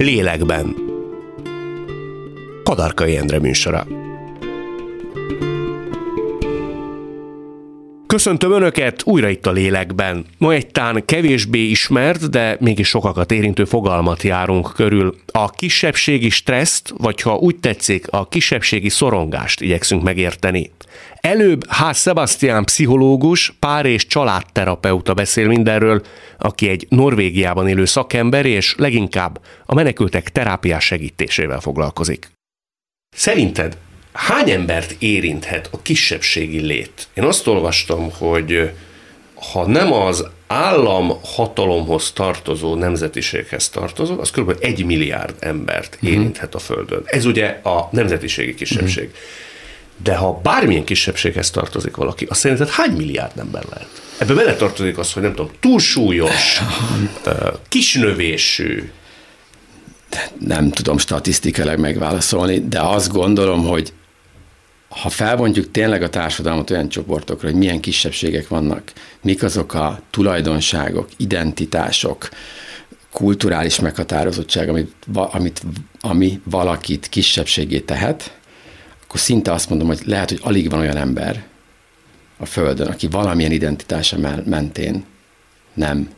Lélekben. Kadarkai Endre műsora. Köszöntöm Önöket újra itt a lélekben. Ma egy tán kevésbé ismert, de mégis sokakat érintő fogalmat járunk körül. A kisebbségi stresszt, vagy ha úgy tetszik, a kisebbségi szorongást igyekszünk megérteni. Előbb H. Sebastian pszichológus, pár és családterapeuta beszél mindenről, aki egy Norvégiában élő szakember, és leginkább a menekültek terápiás segítésével foglalkozik. Szerinted hány embert érinthet a kisebbségi lét? Én azt olvastam, hogy ha nem az állam hatalomhoz tartozó nemzetiséghez tartozó, az kb. egy milliárd embert mhm. érinthet a Földön. Ez ugye a nemzetiségi kisebbség. Uh-huh. De ha bármilyen kisebbséghez tartozik valaki, azt szerinted hány milliárd ember lehet? Ebbe bele tartozik az, hogy nem tudom, túlsúlyos, kisnövésű. Nem tudom statisztikailag megválaszolni, de azt gondolom, hogy ha felvontjuk tényleg a társadalmat olyan csoportokra, hogy milyen kisebbségek vannak, mik azok a tulajdonságok, identitások, kulturális meghatározottság, amit, amit, ami valakit kisebbségé tehet, akkor szinte azt mondom, hogy lehet, hogy alig van olyan ember a Földön, aki valamilyen identitása mentén nem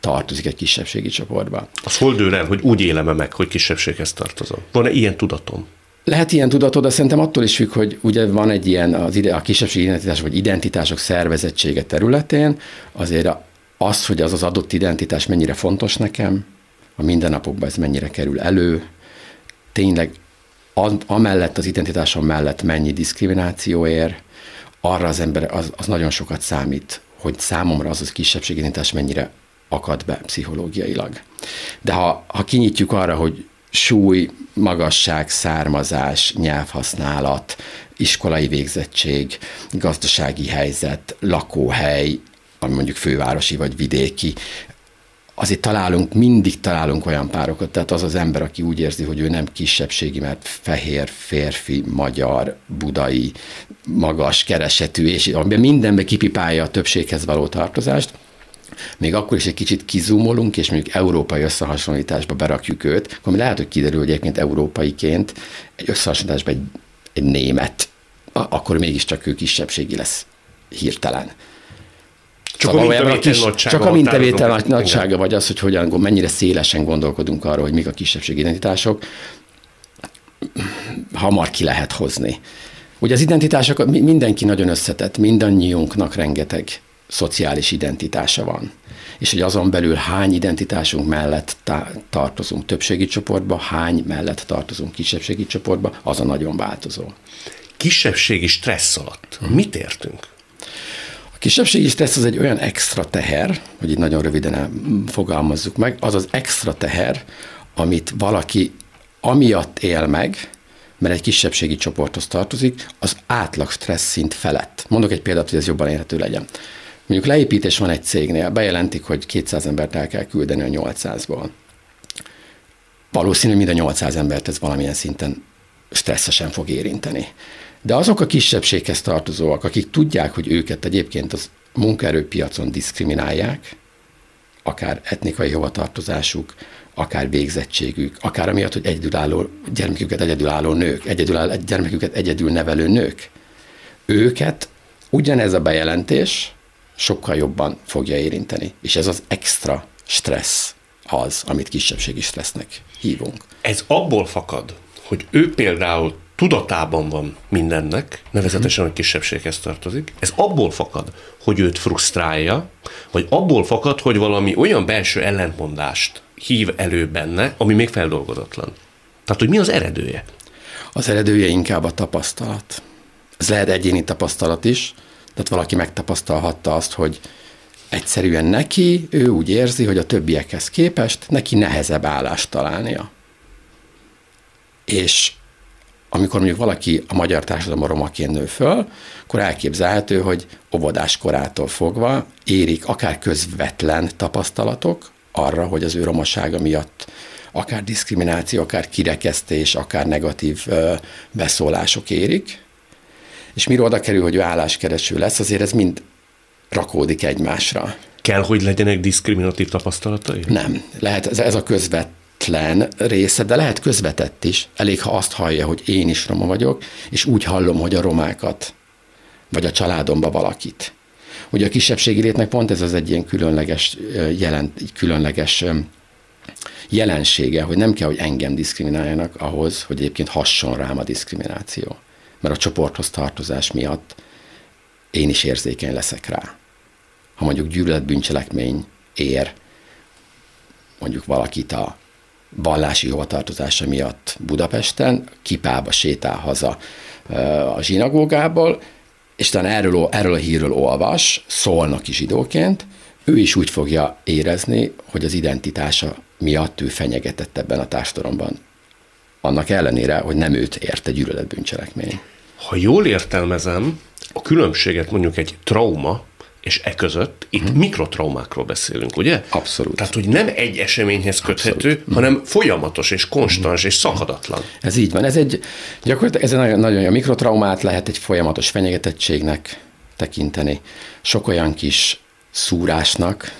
tartozik egy kisebbségi csoportba. Az hol dől el, hogy úgy élem meg, hogy kisebbséghez tartozom? Van-e ilyen tudatom? Lehet ilyen tudatod, de szerintem attól is függ, hogy ugye van egy ilyen az ide, a kisebbségi identitás vagy identitások szervezettsége területén, azért az, hogy az az adott identitás mennyire fontos nekem, a mindennapokban ez mennyire kerül elő, tényleg amellett az identitásom mellett mennyi diszkrimináció ér, arra az ember az, az nagyon sokat számít, hogy számomra az az kisebbségi identitás mennyire akad be pszichológiailag. De ha, ha kinyitjuk arra, hogy súly, magasság, származás, nyelvhasználat, iskolai végzettség, gazdasági helyzet, lakóhely, ami mondjuk fővárosi vagy vidéki, azért találunk, mindig találunk olyan párokat, tehát az az ember, aki úgy érzi, hogy ő nem kisebbségi, mert fehér, férfi, magyar, budai, magas, keresetű, és amiben mindenbe kipipálja a többséghez való tartozást, még akkor is egy kicsit kizumolunk, és mondjuk európai összehasonlításba berakjuk őt, akkor lehet, hogy kiderül, hogy egyébként európaiként egy összehasonlításban egy, egy német, akkor mégiscsak ő kisebbségi lesz hirtelen. Csak szóval a mintavétel kis, Csak a mintavétel nagysága, vagy az, hogy hogyan, mennyire szélesen gondolkodunk arról, hogy mik a kisebbségi identitások, hamar ki lehet hozni. Ugye az identitások, mindenki nagyon összetett, mindannyiunknak rengeteg szociális identitása van. És hogy azon belül hány identitásunk mellett tá- tartozunk többségi csoportba, hány mellett tartozunk kisebbségi csoportba, az a nagyon változó. Kisebbségi stressz alatt mit értünk? A kisebbségi stressz az egy olyan extra teher, hogy itt nagyon röviden fogalmazzuk meg, az az extra teher, amit valaki amiatt él meg, mert egy kisebbségi csoporthoz tartozik, az átlag stressz szint felett. Mondok egy példát, hogy ez jobban érhető legyen. Mondjuk leépítés van egy cégnél, bejelentik, hogy 200 embert el kell küldeni a 800-ból. Valószínű, hogy mind a 800 embert ez valamilyen szinten stresszesen fog érinteni. De azok a kisebbséghez tartozóak, akik tudják, hogy őket egyébként az munkaerőpiacon diszkriminálják, akár etnikai hovatartozásuk, akár végzettségük, akár amiatt, hogy egyedülálló gyermeküket egyedülálló nők, egyedülálló gyermeküket egyedül nevelő nők, őket ugyanez a bejelentés sokkal jobban fogja érinteni. És ez az extra stressz az, amit kisebbségi stressznek hívunk. Ez abból fakad, hogy ő például tudatában van mindennek, nevezetesen, hogy kisebbséghez tartozik. Ez abból fakad, hogy őt frusztrálja, vagy abból fakad, hogy valami olyan belső ellentmondást hív elő benne, ami még feldolgozatlan. Tehát, hogy mi az eredője? Az eredője inkább a tapasztalat. Ez lehet egyéni tapasztalat is, tehát valaki megtapasztalhatta azt, hogy egyszerűen neki, ő úgy érzi, hogy a többiekhez képest neki nehezebb állást találnia. És amikor mondjuk valaki a magyar társadalom romaként nő föl, akkor elképzelhető, hogy óvodás korától fogva érik akár közvetlen tapasztalatok arra, hogy az ő romasága miatt akár diszkrimináció, akár kirekesztés, akár negatív beszólások érik, és mire oda kerül, hogy ő álláskereső lesz, azért ez mind rakódik egymásra. Kell, hogy legyenek diszkriminatív tapasztalatai? Nem. Lehet, ez, ez a közvet közvetlen része, de lehet közvetett is. Elég, ha azt hallja, hogy én is roma vagyok, és úgy hallom, hogy a romákat, vagy a családomba valakit. Ugye a kisebbségi létnek pont ez az egy ilyen különleges, jelent, különleges jelensége, hogy nem kell, hogy engem diszkrimináljanak ahhoz, hogy egyébként hasson rám a diszkrimináció. Mert a csoporthoz tartozás miatt én is érzékeny leszek rá. Ha mondjuk gyűlöletbűncselekmény ér mondjuk valakit a vallási hovatartozása miatt Budapesten, kipába sétál haza a zsinagógából, és talán erről, erről a hírről olvas, szólnak is zsidóként, ő is úgy fogja érezni, hogy az identitása miatt ő fenyegetett ebben a társadalomban. Annak ellenére, hogy nem őt érte gyűlöletbűncselekmény. Ha jól értelmezem, a különbséget mondjuk egy trauma és e között itt hmm. mikrotraumákról beszélünk, ugye? Abszolút. Tehát, hogy nem egy eseményhez köthető, Abszolút. hanem folyamatos és konstans hmm. és szakadatlan. Ez így van. Ez egy, gyakorlatilag ez egy nagyon, nagyon a mikrotraumát lehet egy folyamatos fenyegetettségnek tekinteni. Sok olyan kis szúrásnak,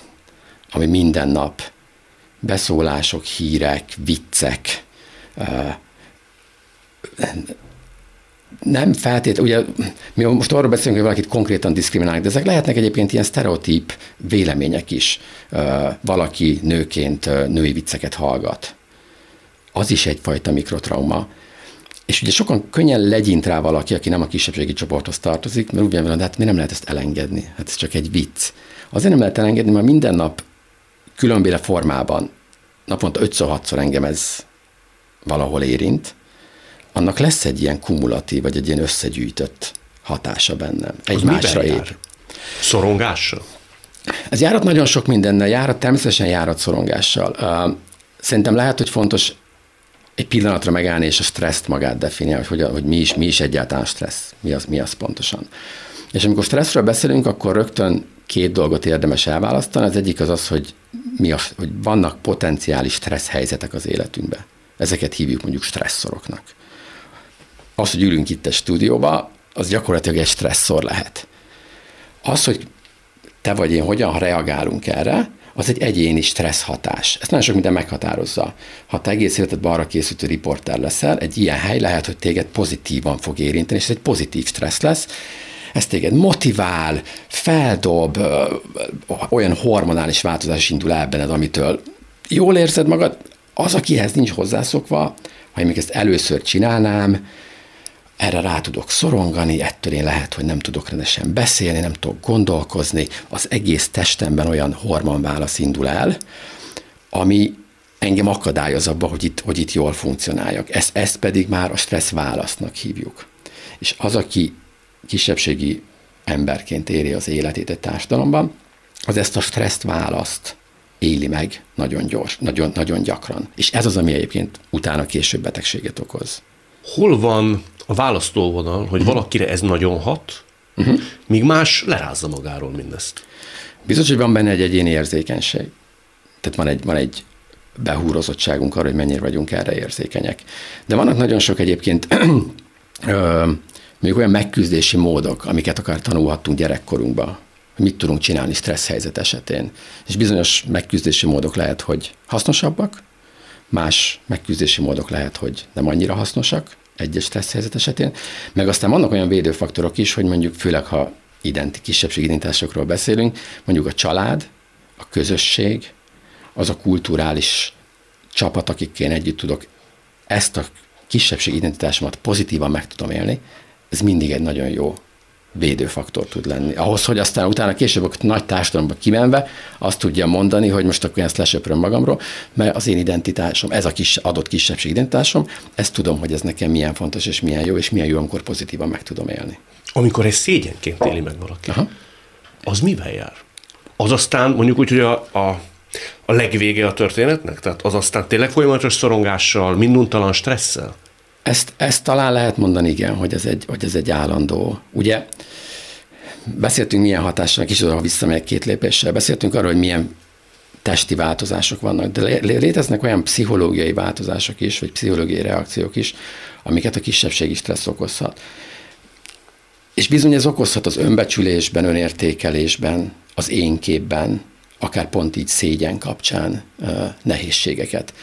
ami minden nap beszólások, hírek, viccek, nem feltétlenül, ugye mi most arról beszélünk, hogy valakit konkrétan diszkriminálnak, de ezek lehetnek egyébként ilyen sztereotíp vélemények is. Valaki nőként női vicceket hallgat. Az is egyfajta mikrotrauma. És ugye sokan könnyen legyint rá valaki, aki nem a kisebbségi csoporthoz tartozik, mert úgy van, de hát mi nem lehet ezt elengedni? Hát ez csak egy vicc. Azért nem lehet elengedni, mert minden nap különböző formában, naponta 5-6-szor engem ez valahol érint, annak lesz egy ilyen kumulatív, vagy egy ilyen összegyűjtött hatása bennem. Egy másra ér. Szorongással? Ez járat nagyon sok mindennel, járat természetesen járat szorongással. Szerintem lehet, hogy fontos egy pillanatra megállni és a stresszt magát definiálni, hogy, hogy mi, is, mi is egyáltalán stressz, mi az, mi az pontosan. És amikor stresszről beszélünk, akkor rögtön két dolgot érdemes elválasztani. Az egyik az az, hogy, mi a, hogy vannak potenciális stressz helyzetek az életünkben. Ezeket hívjuk mondjuk stresszoroknak az, hogy ülünk itt a stúdióba, az gyakorlatilag egy stresszor lehet. Az, hogy te vagy én hogyan reagálunk erre, az egy egyéni stressz hatás. Ezt nagyon sok minden meghatározza. Ha te egész életedben arra készültő riporter leszel, egy ilyen hely lehet, hogy téged pozitívan fog érinteni, és ez egy pozitív stressz lesz. Ez téged motivál, feldob, olyan hormonális változás indul el benned, amitől jól érzed magad. Az, akihez nincs hozzászokva, ha én még ezt először csinálnám, erre rá tudok szorongani, ettől én lehet, hogy nem tudok rendesen beszélni, nem tudok gondolkozni, az egész testemben olyan hormonválasz indul el, ami engem akadályoz abba, hogy itt, hogy itt jól funkcionáljak. Ezt, ezt pedig már a stressz válasznak hívjuk. És az, aki kisebbségi emberként éri az életét egy társadalomban, az ezt a stresszt választ éli meg nagyon gyors, nagyon, nagyon gyakran. És ez az, ami egyébként utána később betegséget okoz. Hol van a választóvonal, hogy uh-huh. valakire ez nagyon hat, uh-huh. míg más lerázza magáról mindezt. Biztos, hogy van benne egy egyéni érzékenység. Tehát van egy, van egy behúrozottságunk arra, hogy mennyire vagyunk erre érzékenyek. De vannak nagyon sok egyébként még olyan megküzdési módok, amiket akár tanulhattunk gyerekkorunkban, hogy mit tudunk csinálni stressz helyzet esetén. És bizonyos megküzdési módok lehet, hogy hasznosabbak, más megküzdési módok lehet, hogy nem annyira hasznosak, egyes stressz helyzet esetén, meg aztán vannak olyan védőfaktorok is, hogy mondjuk főleg, ha identi, kisebbség identitásokról beszélünk, mondjuk a család, a közösség, az a kulturális csapat, akikkel együtt tudok ezt a kisebbség identitásomat pozitívan meg tudom élni, ez mindig egy nagyon jó védőfaktor tud lenni. Ahhoz, hogy aztán utána később a nagy társadalomba kimenve azt tudja mondani, hogy most akkor ezt lesöpröm magamról, mert az én identitásom, ez a kis, adott kisebbség identitásom, ezt tudom, hogy ez nekem milyen fontos és milyen jó, és milyen jó, amikor pozitívan meg tudom élni. Amikor egy szégyenként éli meg valaki, Aha. az mivel jár? Az aztán mondjuk úgy, hogy a, a a legvége a történetnek? Tehát az aztán tényleg folyamatos szorongással, minduntalan stresszel? Ezt, ezt talán lehet mondani, igen, hogy ez egy, hogy ez egy állandó. Ugye beszéltünk milyen hatással, kicsit ha visszamegyek két lépéssel, beszéltünk arról, hogy milyen testi változások vannak, de léteznek olyan pszichológiai változások is, vagy pszichológiai reakciók is, amiket a kisebbségi stressz okozhat. És bizony ez okozhat az önbecsülésben, önértékelésben, az én képben, akár pont így szégyen kapcsán nehézségeket.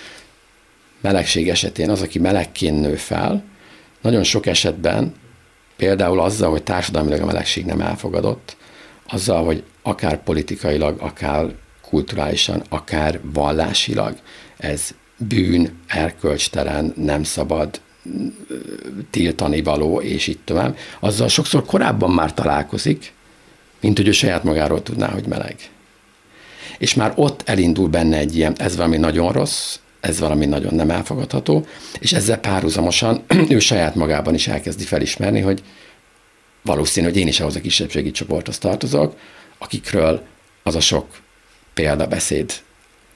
Melegség esetén az, aki melegként nő fel, nagyon sok esetben például azzal, hogy társadalmilag a melegség nem elfogadott, azzal, hogy akár politikailag, akár kulturálisan, akár vallásilag ez bűn, erkölcstelen, nem szabad, tiltani való, és itt tovább, azzal sokszor korábban már találkozik, mint hogy ő saját magáról tudná, hogy meleg. És már ott elindul benne egy ilyen, ez valami nagyon rossz, ez valami nagyon nem elfogadható, és ezzel párhuzamosan ő saját magában is elkezdi felismerni, hogy valószínű, hogy én is ahhoz a kisebbségi csoporthoz tartozok, akikről az a sok példabeszéd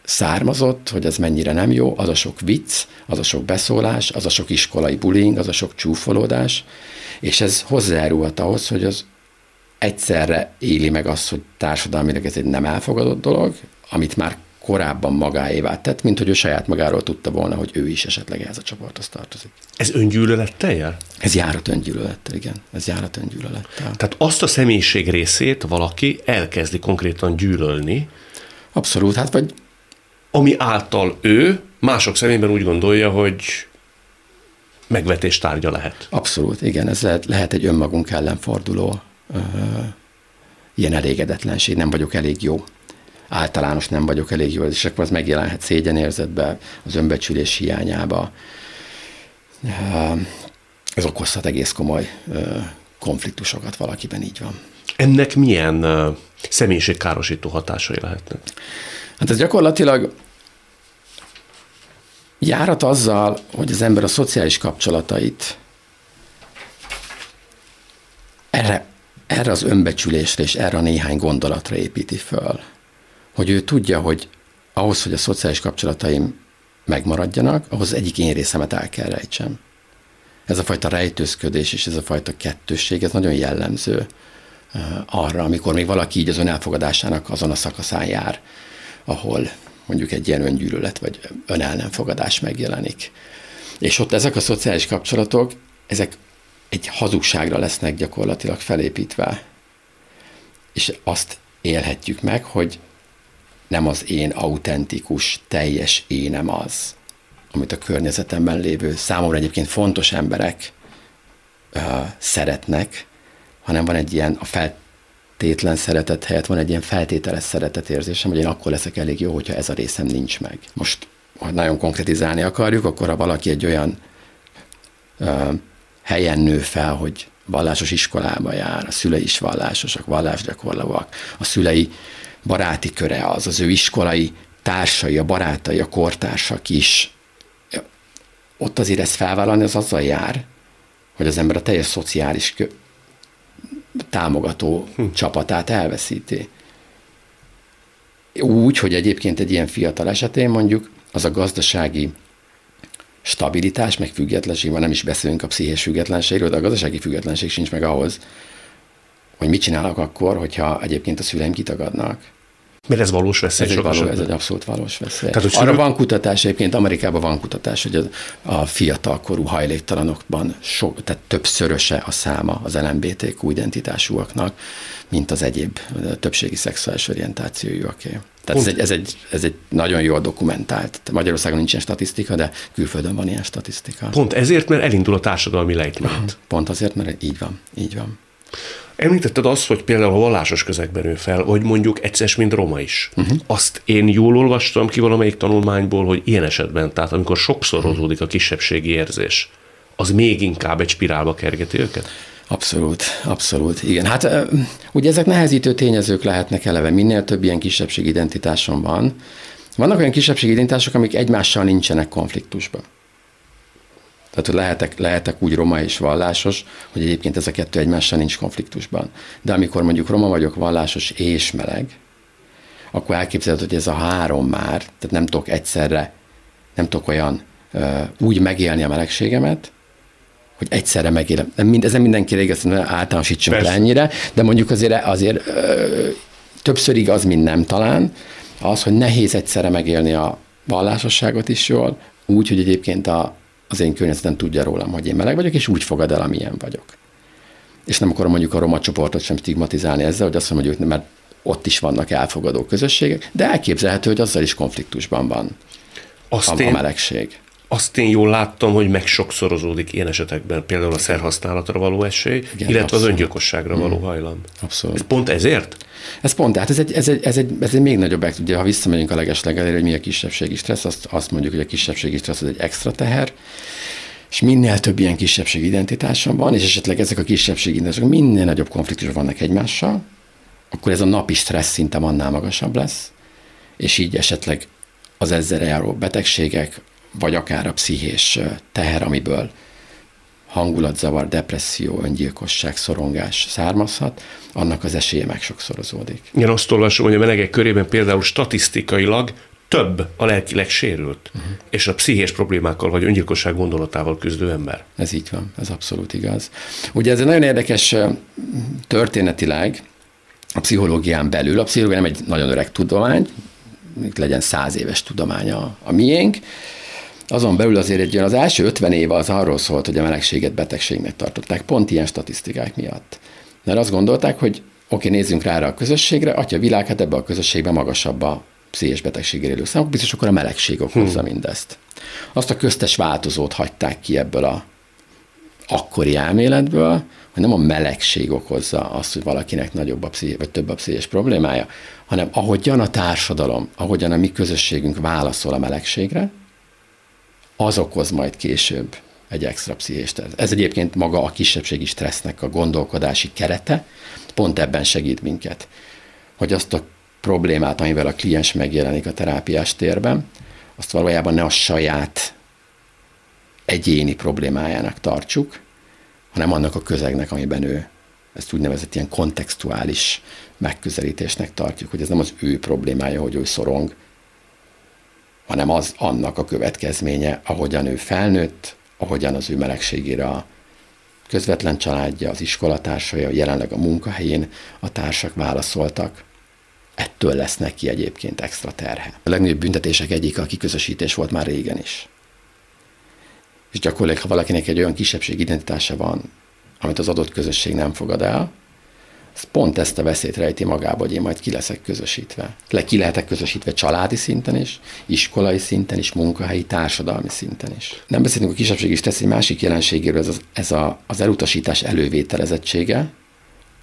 származott, hogy ez mennyire nem jó, az a sok vicc, az a sok beszólás, az a sok iskolai bullying, az a sok csúfolódás, és ez hozzájárulhat ahhoz, hogy az egyszerre éli meg azt, hogy társadalmilag ez egy nem elfogadott dolog, amit már korábban magáévá tett, mint hogy ő saját magáról tudta volna, hogy ő is esetleg ehhez a csoporthoz tartozik. Ez öngyűlölettel jel? Ez járat öngyűlölettel, igen. Ez járat öngyűlölettel. Tehát azt a személyiség részét valaki elkezdi konkrétan gyűlölni. Abszolút, hát vagy... Ami által ő mások szemében úgy gondolja, hogy megvetés tárgya lehet. Abszolút, igen. Ez lehet, lehet egy önmagunk ellen forduló ö, ilyen elégedetlenség, nem vagyok elég jó általános nem vagyok elég jó, és akkor az megjelenhet szégyenérzetbe, az önbecsülés hiányába. Ez okozhat egész komoly konfliktusokat valakiben, így van. Ennek milyen személyiségkárosító hatásai lehetnek? Hát ez gyakorlatilag járat azzal, hogy az ember a szociális kapcsolatait erre, erre az önbecsülésre és erre a néhány gondolatra építi föl hogy ő tudja, hogy ahhoz, hogy a szociális kapcsolataim megmaradjanak, ahhoz egyik én részemet el kell rejtsem. Ez a fajta rejtőzködés és ez a fajta kettősség, ez nagyon jellemző uh, arra, amikor még valaki így az önelfogadásának azon a szakaszán jár, ahol mondjuk egy ilyen öngyűlölet vagy önelnemfogadás megjelenik. És ott ezek a szociális kapcsolatok, ezek egy hazugságra lesznek gyakorlatilag felépítve. És azt élhetjük meg, hogy nem az én autentikus, teljes énem az, amit a környezetemben lévő, számomra egyébként fontos emberek uh, szeretnek, hanem van egy ilyen a feltétlen szeretet helyett van egy ilyen feltételes szeretetérzésem, hogy én akkor leszek elég jó, hogyha ez a részem nincs meg. Most, ha nagyon konkretizálni akarjuk, akkor ha valaki egy olyan uh, helyen nő fel, hogy vallásos iskolába jár, a szülei is vallásosak, vallásgyakorlóak, a szülei baráti köre az, az ő iskolai társai, a barátai, a kortársak is. Ott azért ezt felvállalni, az azzal jár, hogy az ember a teljes szociális kö- támogató hm. csapatát elveszíti. Úgy, hogy egyébként egy ilyen fiatal esetén mondjuk az a gazdasági stabilitás, meg függetlenség, van nem is beszélünk a pszichés függetlenségről, de a gazdasági függetlenség sincs meg ahhoz, hogy mit csinálok akkor, hogyha egyébként a szüleim kitagadnak. Mert ez valós veszély ez egy, való, ez egy abszolút valós veszély. Tehát, Arra van kutatás, egyébként Amerikában van kutatás, hogy a, a fiatalkorú hajléktalanokban sok, tehát többszöröse a száma az LMBTQ identitásúaknak, mint az egyéb többségi szexuális orientációjúaké. Tehát ez egy, ez, egy, ez egy nagyon jól dokumentált. Magyarországon nincsen statisztika, de külföldön van ilyen statisztika. Pont ezért, mert elindul a társadalmi lejtményt. Pont azért, mert így van, így van. Említetted azt, hogy például a vallásos közegben nő fel, hogy mondjuk egyszer, mint roma is. Uh-huh. Azt én jól olvastam ki valamelyik tanulmányból, hogy ilyen esetben, tehát amikor sokszorozódik a kisebbségi érzés, az még inkább egy spirálba kergeti őket? Abszolút, abszolút, igen. Hát ugye ezek nehezítő tényezők lehetnek eleve, minél több ilyen kisebbségi identitáson van. Vannak olyan kisebbségi identitások, amik egymással nincsenek konfliktusban. Tehát, hogy lehetek, lehetek úgy roma és vallásos, hogy egyébként ez a kettő egymással nincs konfliktusban. De amikor mondjuk roma vagyok, vallásos és meleg, akkor elképzelhető, hogy ez a három már, tehát nem tudok egyszerre, nem tudok olyan úgy megélni a melegségemet, hogy egyszerre megélem. Mind, ezen mindenkire igaz, általánosítsunk le ennyire, de mondjuk azért, azért ö, többször igaz, mint nem talán, az, hogy nehéz egyszerre megélni a vallásosságot is jól, úgy, hogy egyébként a, az én környezetem tudja rólam, hogy én meleg vagyok, és úgy fogad el, amilyen vagyok. És nem akarom mondjuk a roma csoportot sem stigmatizálni ezzel, hogy azt mondom, hogy ők, mert ott is vannak elfogadó közösségek, de elképzelhető, hogy azzal is konfliktusban van azt a, én, a melegség. Azt én jól láttam, hogy megsokszorozódik ilyen esetekben például a szerhasználatra való esély, Igen, illetve abszolút. az öngyilkosságra való mm. hajlam. Abszolút. Ez pont ezért? Ez pont, tehát ez egy, ez egy, ez egy, ez egy még nagyobb, ugye ha visszamegyünk a legeslegelére, hogy mi a kisebbségi stressz, azt, azt mondjuk, hogy a kisebbségi stressz az egy extra teher, és minél több ilyen kisebbségi identitásom van, és esetleg ezek a kisebbségi identitások minél nagyobb konfliktusok vannak egymással, akkor ez a napi stressz szintem annál magasabb lesz, és így esetleg az ezzel járó betegségek, vagy akár a pszichés teher, amiből hangulatzavar, depresszió, öngyilkosság, szorongás származhat, annak az esélye meg sokszorozódik. Én azt olvasom, hogy a melegek körében például statisztikailag több a lelkileg sérült, uh-huh. és a pszichés problémákkal vagy öngyilkosság gondolatával küzdő ember. Ez így van, ez abszolút igaz. Ugye ez egy nagyon érdekes történetileg a pszichológián belül. A pszichológia nem egy nagyon öreg tudomány, legyen száz éves tudománya a miénk, azon belül azért egy az első 50 év az arról szólt, hogy a melegséget betegségnek tartották, pont ilyen statisztikák miatt. Mert azt gondolták, hogy oké, nézzünk rá a közösségre, atya világ, hát ebbe a közösségben magasabb a pszichés betegséggel élő számok, biztos akkor a melegség okozza hmm. mindezt. Azt a köztes változót hagyták ki ebből a akkori elméletből, hogy nem a melegség okozza azt, hogy valakinek nagyobb a pszichés, vagy több a pszichés problémája, hanem ahogyan a társadalom, ahogyan a mi közösségünk válaszol a melegségre, az okoz majd később egy extra pszichés Ez egyébként maga a kisebbségi stressznek a gondolkodási kerete, pont ebben segít minket, hogy azt a problémát, amivel a kliens megjelenik a terápiás térben, azt valójában ne a saját egyéni problémájának tartsuk, hanem annak a közegnek, amiben ő ezt úgynevezett ilyen kontextuális megközelítésnek tartjuk, hogy ez nem az ő problémája, hogy ő szorong, hanem az annak a következménye, ahogyan ő felnőtt, ahogyan az ő melegségére a közvetlen családja, az iskolatársai, jelenleg a munkahelyén a társak válaszoltak. Ettől lesz neki egyébként extra terhe. A legnagyobb büntetések egyik a kiközösítés volt már régen is. És gyakorlatilag, ha valakinek egy olyan kisebbség identitása van, amit az adott közösség nem fogad el, pont ezt a veszélyt rejti magába, hogy én majd ki leszek közösítve. Le ki lehetek közösítve családi szinten is, iskolai szinten is, munkahelyi, társadalmi szinten is. Nem beszélünk a kisebbség is tesz egy másik jelenségéről, ez, az, ez a, az elutasítás elővételezettsége,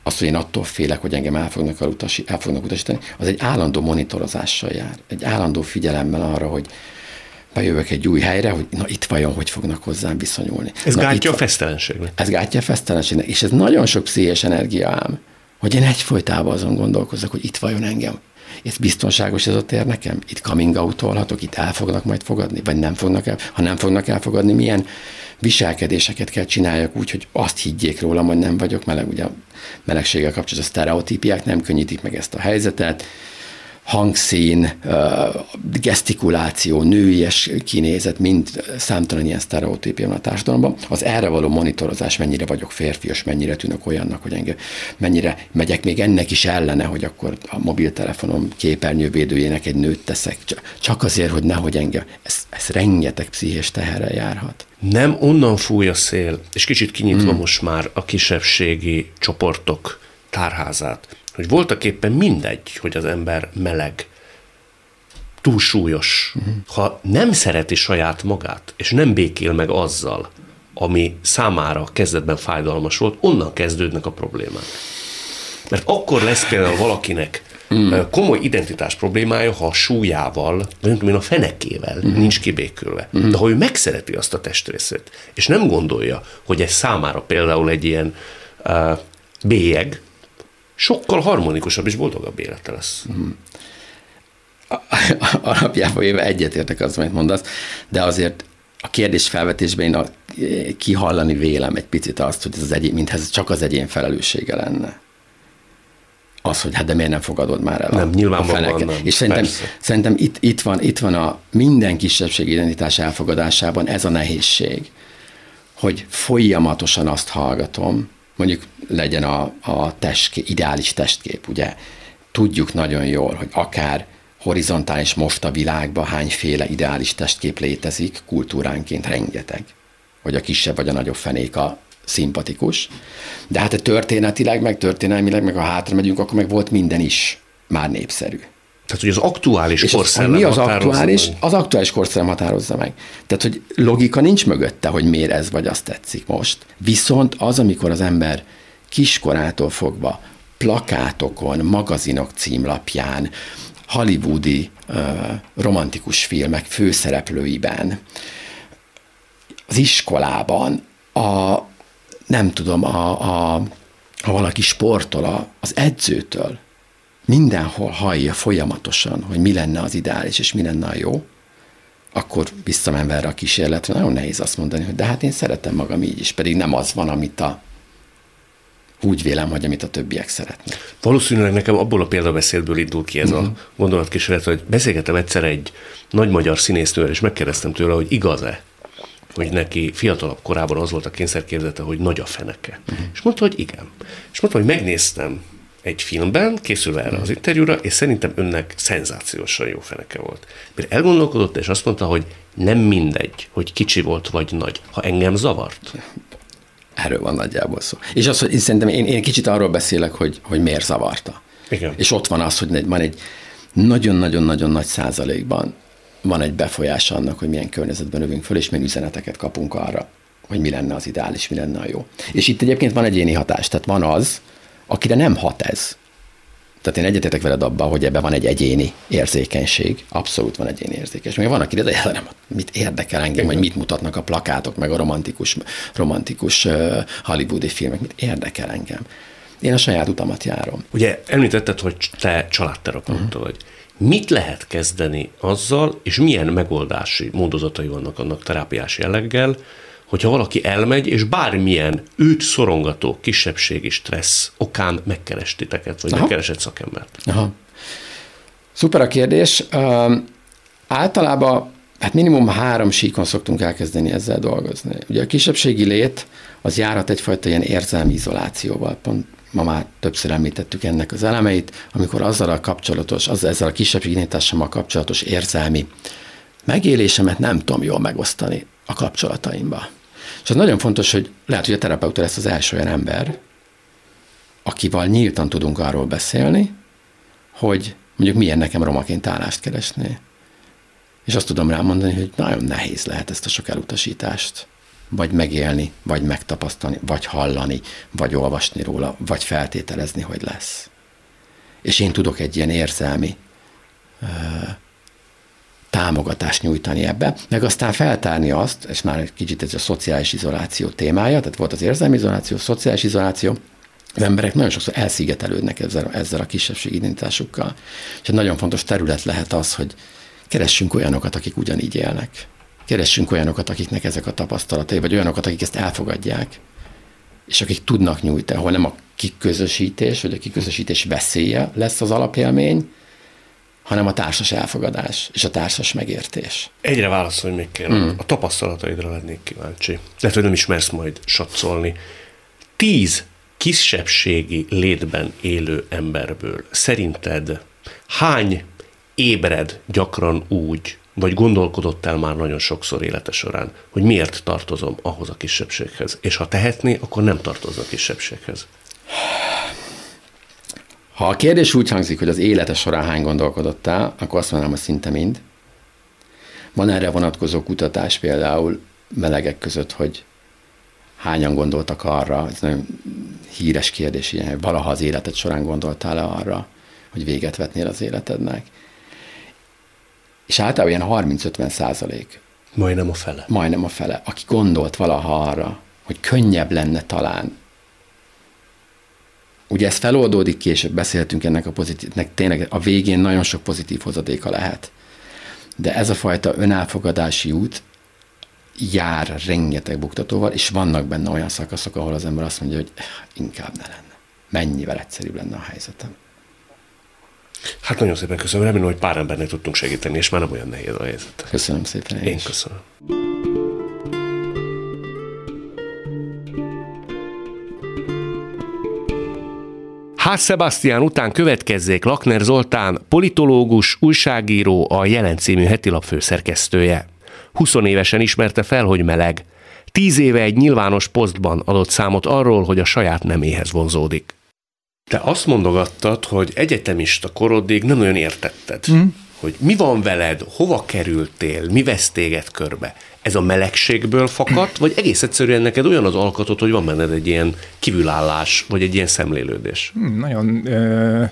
azt, hogy én attól félek, hogy engem el fognak, elutasi, el fognak utasítani, az egy állandó monitorozással jár, egy állandó figyelemmel arra, hogy bejövök egy új helyre, hogy na itt vajon hogy fognak hozzám viszonyulni. Ez na, gátja a fesztelenségnek. Ez gátja a fesztelenségnek, és ez nagyon sok pszichés energia ám hogy én egyfolytában azon gondolkozok, hogy itt vajon engem. Ez biztonságos ez a tér nekem? Itt coming out itt el fognak majd fogadni, vagy nem fognak el? Ha nem fognak elfogadni, milyen viselkedéseket kell csináljak úgy, hogy azt higgyék rólam, hogy nem vagyok meleg. Ugye a melegséggel kapcsolatos sztereotípiák nem könnyítik meg ezt a helyzetet hangszín, gesztikuláció, nőies kinézet, mind számtalan ilyen sztereotípia van a társadalomban. Az erre való monitorozás, mennyire vagyok férfias, mennyire tűnök olyannak, hogy engem, mennyire megyek még ennek is ellene, hogy akkor a mobiltelefonom képernyővédőjének egy nőt teszek, csak azért, hogy nehogy engem. Ez, ez rengeteg pszichés teherrel járhat. Nem onnan fúj a szél, és kicsit kinyitva hmm. most már a kisebbségi csoportok tárházát hogy voltak éppen mindegy, hogy az ember meleg, túlsúlyos. Uh-huh. Ha nem szereti saját magát, és nem békél meg azzal, ami számára kezdetben fájdalmas volt, onnan kezdődnek a problémák. Mert akkor lesz például valakinek mm. komoly identitás problémája, ha a súlyával, vagy én, a fenekével mm. nincs kibékülve. Mm. De ha ő megszereti azt a testrészét, és nem gondolja, hogy ez számára például egy ilyen uh, bélyeg, sokkal harmonikusabb és boldogabb élete lesz. Hmm. Alapjában éve egyetértek az, amit mondasz, de azért a kérdés felvetésben én a, kihallani vélem egy picit azt, hogy ez az egyén, mintha ez csak az egyén felelőssége lenne. Az, hogy hát de miért nem fogadod már el nem, a, nyilvánvalóan a Nem, És szerintem, szerintem itt, itt, van, itt van a minden kisebbség identitás elfogadásában ez a nehézség, hogy folyamatosan azt hallgatom, mondjuk legyen a, a testkép, ideális testkép, ugye? Tudjuk nagyon jól, hogy akár horizontális most a világban hányféle ideális testkép létezik, kultúránként rengeteg, hogy a kisebb vagy a nagyobb fenék a szimpatikus, de hát a történetileg, meg történelmileg, meg ha hátra megyünk, akkor meg volt minden is már népszerű. Tehát, hogy az aktuális és korszellem mi az aktuális? Meg. Az aktuális korszellem határozza meg. Tehát, hogy logika nincs mögötte, hogy miért ez vagy azt tetszik most. Viszont az, amikor az ember kiskorától fogva plakátokon, magazinok címlapján, hollywoodi uh, romantikus filmek főszereplőiben, az iskolában, a, nem tudom, a, a, ha valaki sportol az edzőtől, mindenhol hallja folyamatosan, hogy mi lenne az ideális, és mi lenne a jó, akkor visszamenve erre a kísérletre, nagyon nehéz azt mondani, hogy de hát én szeretem magam így is, pedig nem az van, amit a úgy vélem, hogy amit a többiek szeretnek. Valószínűleg nekem abból a példabeszédből indul ki ez uh-huh. a mhm. gondolatkísérlet, hogy beszélgettem egyszer egy nagy magyar színésznővel, és megkérdeztem tőle, hogy igaz-e, hogy neki fiatalabb korában az volt a kényszerkérdete, hogy nagy a feneke. Uh-huh. És mondta, hogy igen. És mondta, hogy megnéztem egy filmben, készülve erre az interjúra, és szerintem önnek szenzációsan jó feneke volt. Mert elgondolkodott, és azt mondta, hogy nem mindegy, hogy kicsi volt vagy nagy, ha engem zavart. Erről van nagyjából szó. És az, hogy szerintem én, én kicsit arról beszélek, hogy, hogy miért zavarta. Igen. És ott van az, hogy van egy nagyon-nagyon-nagyon nagy százalékban van egy befolyás annak, hogy milyen környezetben övünk föl, és milyen üzeneteket kapunk arra, hogy mi lenne az ideális, mi lenne a jó. És itt egyébként van egyéni hatás, tehát van az, akire nem hat ez. Tehát én egyetetek veled abban, hogy ebben van egy egyéni érzékenység, abszolút van egyéni érzékenység. Még van, aki de nem, mit érdekel engem, hogy mit mutatnak a plakátok, meg a romantikus, romantikus uh, hollywoodi filmek, mit érdekel engem. Én a saját utamat járom. Ugye említetted, hogy te családterapeuta uh-huh. vagy. Mit lehet kezdeni azzal, és milyen megoldási módozatai vannak annak terápiás jelleggel, hogyha valaki elmegy, és bármilyen őt szorongató kisebbségi stressz okán megkeres titeket, vagy Aha. megkeresett szakembert. Aha. Szuper a kérdés. Uh, általában hát minimum három síkon szoktunk elkezdeni ezzel dolgozni. Ugye a kisebbségi lét az járhat egyfajta ilyen érzelmi izolációval. Pont ma már többször említettük ennek az elemeit, amikor azzal a kapcsolatos, az, ezzel a kisebbségi kapcsolatos érzelmi megélésemet nem tudom jól megosztani a kapcsolataimba. És az nagyon fontos, hogy lehet, hogy a terapeuta lesz az első olyan ember, akivel nyíltan tudunk arról beszélni, hogy mondjuk milyen nekem romaként állást keresni. És azt tudom rámondani, hogy nagyon nehéz lehet ezt a sok elutasítást vagy megélni, vagy megtapasztalni, vagy hallani, vagy olvasni róla, vagy feltételezni, hogy lesz. És én tudok egy ilyen érzelmi támogatást nyújtani ebbe, meg aztán feltárni azt, és már egy kicsit ez a szociális izoláció témája, tehát volt az érzelmi izoláció, szociális izoláció, az emberek nagyon sokszor elszigetelődnek ezzel, ezzel a kisebbség identitásukkal. És egy nagyon fontos terület lehet az, hogy keressünk olyanokat, akik ugyanígy élnek. Keressünk olyanokat, akiknek ezek a tapasztalatai, vagy olyanokat, akik ezt elfogadják, és akik tudnak nyújtani, ahol nem a kiközösítés, vagy a kiközösítés veszélye lesz az alapélmény, hanem a társas elfogadás és a társas megértés. Egyre válaszolj még kérem. Mm. A tapasztalataidra lennék kíváncsi. Lehet, hogy nem ismersz majd satszolni. Tíz kisebbségi létben élő emberből szerinted hány ébred gyakran úgy, vagy gondolkodott el már nagyon sokszor élete során, hogy miért tartozom ahhoz a kisebbséghez. És ha tehetné, akkor nem tartozna a kisebbséghez. Ha a kérdés úgy hangzik, hogy az élete során hány gondolkodott el, akkor azt mondanám, hogy szinte mind. Van erre vonatkozó kutatás például melegek között, hogy hányan gondoltak arra, ez nagyon híres kérdés, ilyen, hogy valaha az életed során gondoltál-e arra, hogy véget vetnél az életednek. És általában ilyen 30-50 százalék. Majdnem a fele. Majdnem a fele. Aki gondolt valaha arra, hogy könnyebb lenne talán Ugye ez feloldódik később, beszéltünk ennek a pozitívnek, tényleg a végén nagyon sok pozitív hozadéka lehet. De ez a fajta önelfogadási út jár rengeteg buktatóval, és vannak benne olyan szakaszok, ahol az ember azt mondja, hogy inkább ne lenne. Mennyivel egyszerűbb lenne a helyzetem. Hát nagyon szépen köszönöm, remélem, hogy pár embernek tudtunk segíteni, és már nem olyan nehéz a helyzet. Köszönöm szépen. Én, én köszönöm. Ház Sebastian után következzék Lakner Zoltán, politológus, újságíró, a Jelen című hetilap főszerkesztője. 20 évesen ismerte fel, hogy meleg. Tíz éve egy nyilvános posztban adott számot arról, hogy a saját neméhez vonzódik. Te azt mondogattad, hogy egyetemista korodig nem nagyon értetted, mm. Hogy mi van veled, hova kerültél, mi vesz téged körbe. Ez a melegségből fakadt, vagy egész egyszerűen neked olyan az alkotod, hogy van benned egy ilyen kívülállás, vagy egy ilyen szemlélődés? Hmm, nagyon... Ö-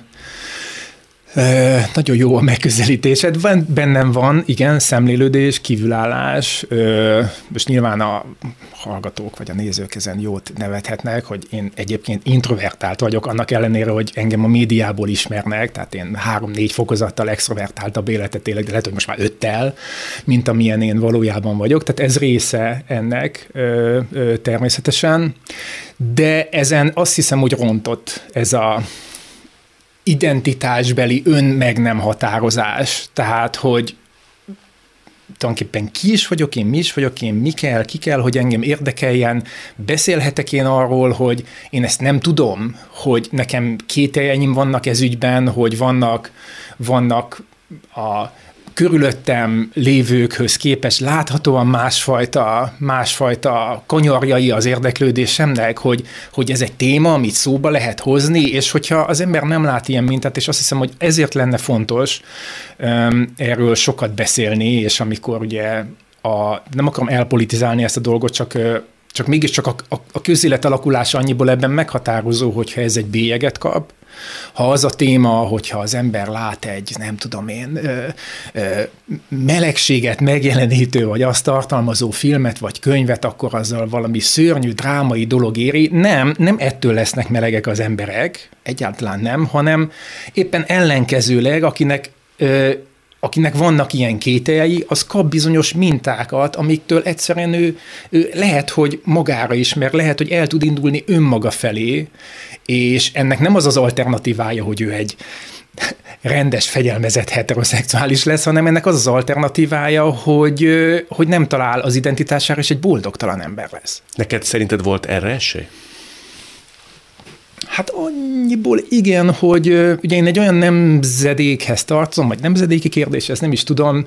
nagyon jó a megközelítésed. Van, bennem van, igen, szemlélődés, kívülállás. most nyilván a hallgatók vagy a nézők ezen jót nevethetnek, hogy én egyébként introvertált vagyok, annak ellenére, hogy engem a médiából ismernek, tehát én három-négy fokozattal extrovertáltabb életet élek, de lehet, hogy most már öttel, mint amilyen én valójában vagyok. Tehát ez része ennek természetesen. De ezen azt hiszem, hogy rontott ez a identitásbeli ön meg nem határozás. Tehát, hogy tulajdonképpen ki is vagyok én, mi is vagyok én, mi kell, ki kell, hogy engem érdekeljen, beszélhetek én arról, hogy én ezt nem tudom, hogy nekem két vannak ez ügyben, hogy vannak, vannak a körülöttem lévőkhöz képest láthatóan másfajta, másfajta konyarjai az érdeklődésemnek, hogy, hogy ez egy téma, amit szóba lehet hozni, és hogyha az ember nem lát ilyen mintát, és azt hiszem, hogy ezért lenne fontos um, erről sokat beszélni, és amikor ugye a, nem akarom elpolitizálni ezt a dolgot, csak csak mégiscsak a, a, a közélet alakulása annyiból ebben meghatározó, hogyha ez egy bélyeget kap, ha az a téma, hogyha az ember lát egy, nem tudom én, melegséget megjelenítő, vagy azt tartalmazó filmet, vagy könyvet, akkor azzal valami szörnyű, drámai dolog éri. Nem, nem ettől lesznek melegek az emberek, egyáltalán nem, hanem éppen ellenkezőleg, akinek akinek vannak ilyen kételjei, az kap bizonyos mintákat, amiktől egyszerűen ő, ő lehet, hogy magára is, mert lehet, hogy el tud indulni önmaga felé, és ennek nem az az alternatívája, hogy ő egy rendes, fegyelmezett heteroszexuális lesz, hanem ennek az az alternatívája, hogy, hogy nem talál az identitására, és egy boldogtalan ember lesz. Neked szerinted volt erre esély? Hát annyiból igen, hogy ugye én egy olyan nemzedékhez tartozom, vagy nemzedéki kérdés, ezt nem is tudom,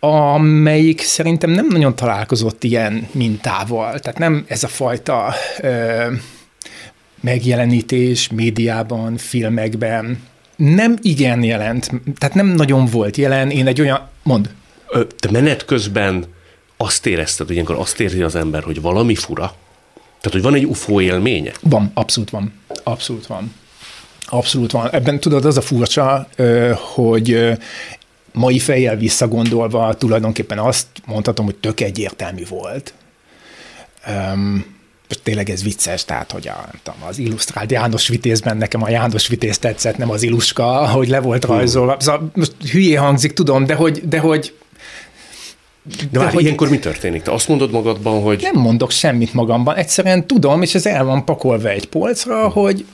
amelyik szerintem nem nagyon találkozott ilyen mintával. Tehát nem ez a fajta ö, megjelenítés médiában, filmekben. Nem igen jelent, tehát nem nagyon volt jelen. Én egy olyan, mond. Te menet közben azt érezted, hogy ilyenkor azt érzi az ember, hogy valami fura? Tehát, hogy van egy UFO élménye? Van, abszolút van. Abszolút van. Abszolút van. Ebben tudod, az a furcsa, hogy mai fejjel visszagondolva tulajdonképpen azt mondhatom, hogy tök egyértelmű volt. Um, tényleg ez vicces, tehát, hogy a, nem tudom, az illusztrált János Vitézben nekem a János Vitéz tetszett, nem az Iluska, hogy le volt rajzolva. Szóval most hülyé hangzik, tudom, de hogy, de hogy de, már hogy ilyenkor mi történik? Te azt mondod magadban, hogy... Nem mondok semmit magamban, egyszerűen tudom, és ez el van pakolva egy polcra, hmm. hogy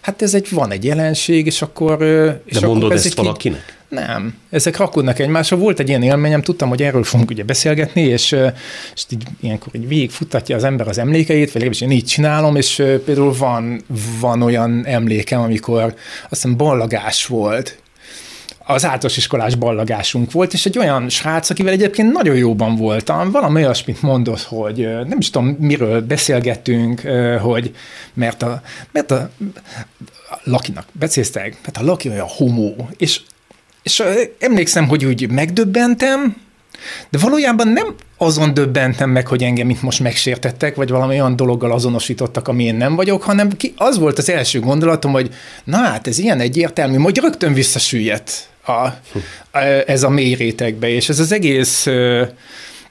hát ez egy, van egy jelenség, és akkor... És De mondod akkor ez ezt valakinek? Így, nem. Ezek rakódnak egymásra. Volt egy ilyen élményem, tudtam, hogy erről fogunk ugye beszélgetni, és, és így ilyenkor így végigfutatja az ember az emlékeit, vagy legalábbis én így csinálom, és például van, van olyan emlékem, amikor azt hiszem ballagás volt, az általános iskolás ballagásunk volt, és egy olyan srác, akivel egyébként nagyon jóban voltam, valami olyasmit mondott, hogy nem is tudom, miről beszélgettünk, hogy mert a, mert a, a Lakinak becéztek, mert a Laki olyan homó, és, és emlékszem, hogy úgy megdöbbentem, de valójában nem azon döbbentem meg, hogy engem itt most megsértettek, vagy valami olyan dologgal azonosítottak, ami én nem vagyok, hanem ki, az volt az első gondolatom, hogy na hát ez ilyen egyértelmű, majd rögtön visszasüllyedt a, a, ez a mély rétegbe, és ez az egész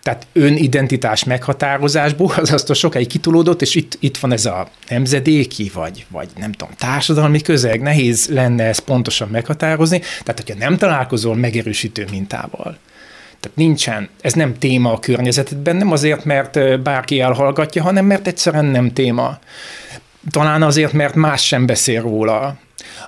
tehát önidentitás meghatározásból az azt sokáig kitolódott, és itt, itt van ez a nemzedéki, vagy, vagy nem tudom, társadalmi közeg, nehéz lenne ezt pontosan meghatározni, tehát hogyha nem találkozol megerősítő mintával, tehát nincsen, ez nem téma a környezetedben, nem azért, mert bárki elhallgatja, hanem mert egyszerűen nem téma. Talán azért, mert más sem beszél róla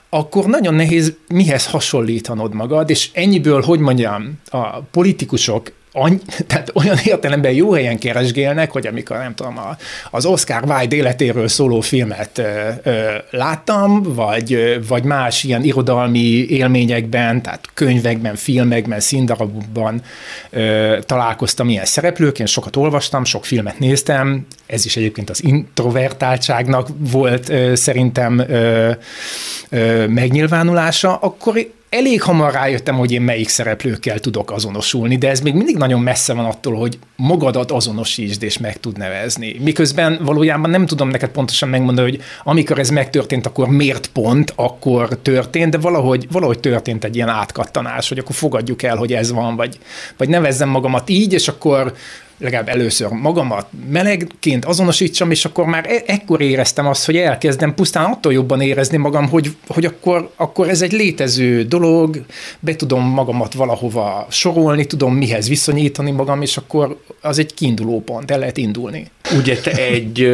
akkor nagyon nehéz mihez hasonlítanod magad, és ennyiből, hogy mondjam, a politikusok any, tehát olyan értelemben jó helyen keresgélnek, hogy amikor nem tudom, a, az Oscar Wilde életéről szóló filmet ö, ö, láttam, vagy, vagy más ilyen irodalmi élményekben, tehát könyvekben, filmekben, színdarabokban ö, találkoztam ilyen szereplőként, sokat olvastam, sok filmet néztem, ez is egyébként az introvertáltságnak volt ö, szerintem ö, ö, megnyilvánulása, akkor elég hamar rájöttem, hogy én melyik szereplőkkel tudok azonosulni, de ez még mindig nagyon messze van attól, hogy magadat azonosítsd és meg tud nevezni. Miközben valójában nem tudom neked pontosan megmondani, hogy amikor ez megtörtént, akkor miért pont akkor történt, de valahogy, valahogy történt egy ilyen átkattanás, hogy akkor fogadjuk el, hogy ez van, vagy, vagy nevezzem magamat így, és akkor legalább először magamat melegként azonosítsam, és akkor már e- ekkor éreztem azt, hogy elkezdem pusztán attól jobban érezni magam, hogy, hogy akkor, akkor ez egy létező dolog, be tudom magamat valahova sorolni, tudom mihez viszonyítani magam, és akkor az egy kiinduló pont, el lehet indulni. Ugye te egy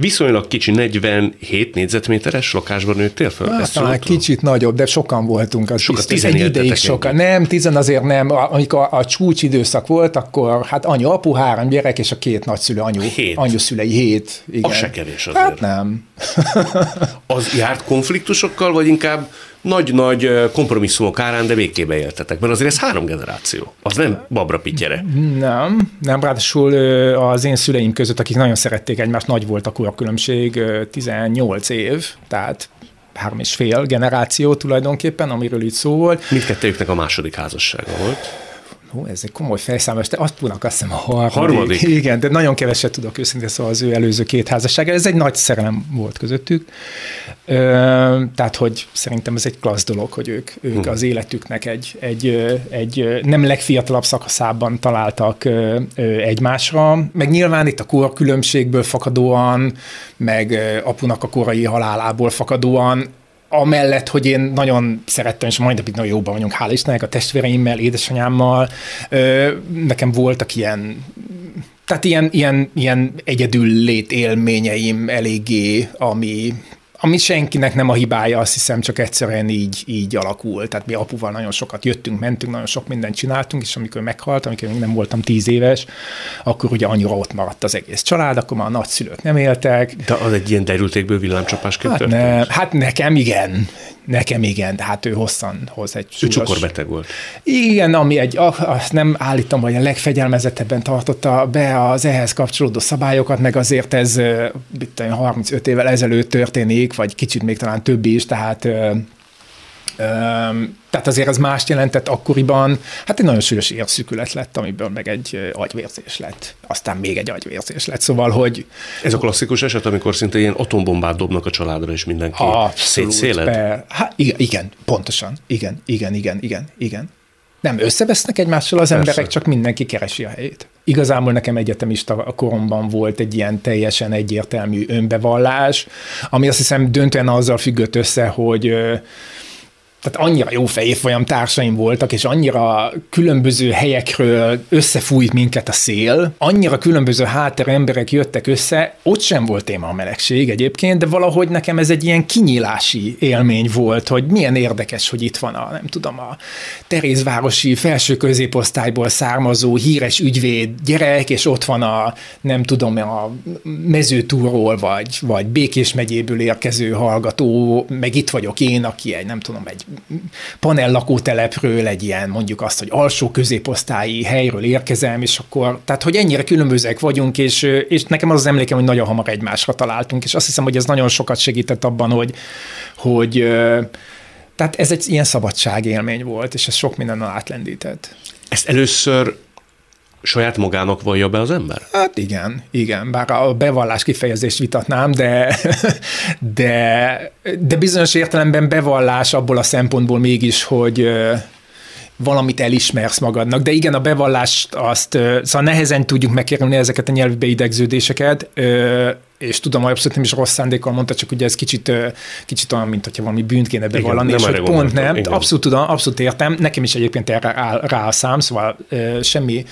viszonylag kicsi 47 négyzetméteres lakásban nőttél föl? Hát, talán kicsit nagyobb, de sokan voltunk. Az Sokat tizen ideig sokan. Nem, tizen azért nem. Amikor a, a csúcs időszak volt, akkor hát anyu, apu, három gyerek, és a két nagyszülő, anyu, Hét. anyuszülei hét. Igen. Az se kevés azért. Hát nem. Az járt konfliktusokkal, vagy inkább nagy-nagy kompromisszumok árán, de végkébe éltetek? Mert azért ez három generáció. Az nem babra pityere. Nem, nem, ráadásul az én szüleim között, akik nagyon szerették egymást, nagy volt a korkülönbség, ö, 18 év, tehát három és fél generáció tulajdonképpen, amiről itt szó volt. Mindkettőjüknek a második házassága volt. Hú, ez egy komoly fejszámos, de azt tudnak azt hiszem a harmadik. Harmadik? Igen, de nagyon keveset tudok őszintén, szóval az ő előző két házassága. Ez egy nagy szerelem volt közöttük. Ö, tehát, hogy szerintem ez egy klassz dolog, hogy ők, ők az életüknek egy, egy, egy nem legfiatalabb szakaszában találtak egymásra. Meg nyilván itt a korkülönbségből fakadóan, meg apunak a korai halálából fakadóan amellett, hogy én nagyon szerettem, és majd napig nagyon jóban vagyunk, hál' Istennek, a testvéreimmel, édesanyámmal, nekem voltak ilyen tehát ilyen, ilyen, ilyen egyedül lét élményeim eléggé, ami, ami senkinek nem a hibája, azt hiszem, csak egyszerűen így, így alakult. Tehát mi apuval nagyon sokat jöttünk, mentünk, nagyon sok mindent csináltunk, és amikor meghalt, amikor még nem voltam tíz éves, akkor ugye annyira ott maradt az egész család, akkor már a nagyszülők nem éltek. De az egy ilyen derültékből villámcsapásként Hát, történt? ne, hát nekem igen. Nekem igen, de hát ő hosszan hoz egy Ő súlyos... cukorbeteg volt. Igen, ami egy, ah, azt nem állítom, hogy a legfegyelmezettebben tartotta be az ehhez kapcsolódó szabályokat, meg azért ez ö, mit tudom, én, 35 évvel ezelőtt történik, vagy kicsit még talán több is, tehát tehát azért ez mást jelentett akkoriban, hát egy nagyon súlyos érszükület lett, amiből meg egy agyvérzés lett. Aztán még egy agyvérzés lett, szóval, hogy Ez a klasszikus eset, amikor szinte ilyen atombombát dobnak a családra, és mindenki szétszéled? be- Hát igen, igen, pontosan. Igen, igen, igen, igen, igen. Nem összevesznek egymással az Persze. emberek, csak mindenki keresi a helyét. Igazából nekem egyetemista a koromban volt egy ilyen teljesen egyértelmű önbevallás, ami azt hiszem döntően azzal függött össze, hogy tehát annyira jó fejéfolyam társaim voltak, és annyira különböző helyekről összefújt minket a szél, annyira különböző háttér emberek jöttek össze, ott sem volt téma a melegség egyébként, de valahogy nekem ez egy ilyen kinyílási élmény volt, hogy milyen érdekes, hogy itt van a, nem tudom, a Terézvárosi felső középosztályból származó híres ügyvéd gyerek, és ott van a, nem tudom, a mezőtúról, vagy, vagy Békés megyéből érkező hallgató, meg itt vagyok én, aki egy, nem tudom, egy panel lakótelepről, egy ilyen mondjuk azt, hogy alsó középosztályi helyről érkezem, és akkor, tehát hogy ennyire különbözőek vagyunk, és, és nekem az az emlékem, hogy nagyon hamar egymásra találtunk, és azt hiszem, hogy ez nagyon sokat segített abban, hogy, hogy tehát ez egy ilyen szabadságélmény volt, és ez sok mindenen átlendített. Ezt először saját magának vallja be az ember? Hát igen, igen, bár a bevallás kifejezést vitatnám, de, de, de bizonyos értelemben bevallás abból a szempontból mégis, hogy valamit elismersz magadnak. De igen, a bevallást azt, szóval nehezen tudjuk megkerülni ezeket a nyelvi beidegződéseket, és tudom, hogy abszolút nem is rossz szándékkal mondta, csak ugye ez kicsit, kicsit olyan, mint hogyha valami bűnt kéne bevallani, nem és hogy pont gondoltam, nem. igen. Abszolút tudom, abszolút értem. Nekem is egyébként erre áll rá a szám, szóval ö, semmi,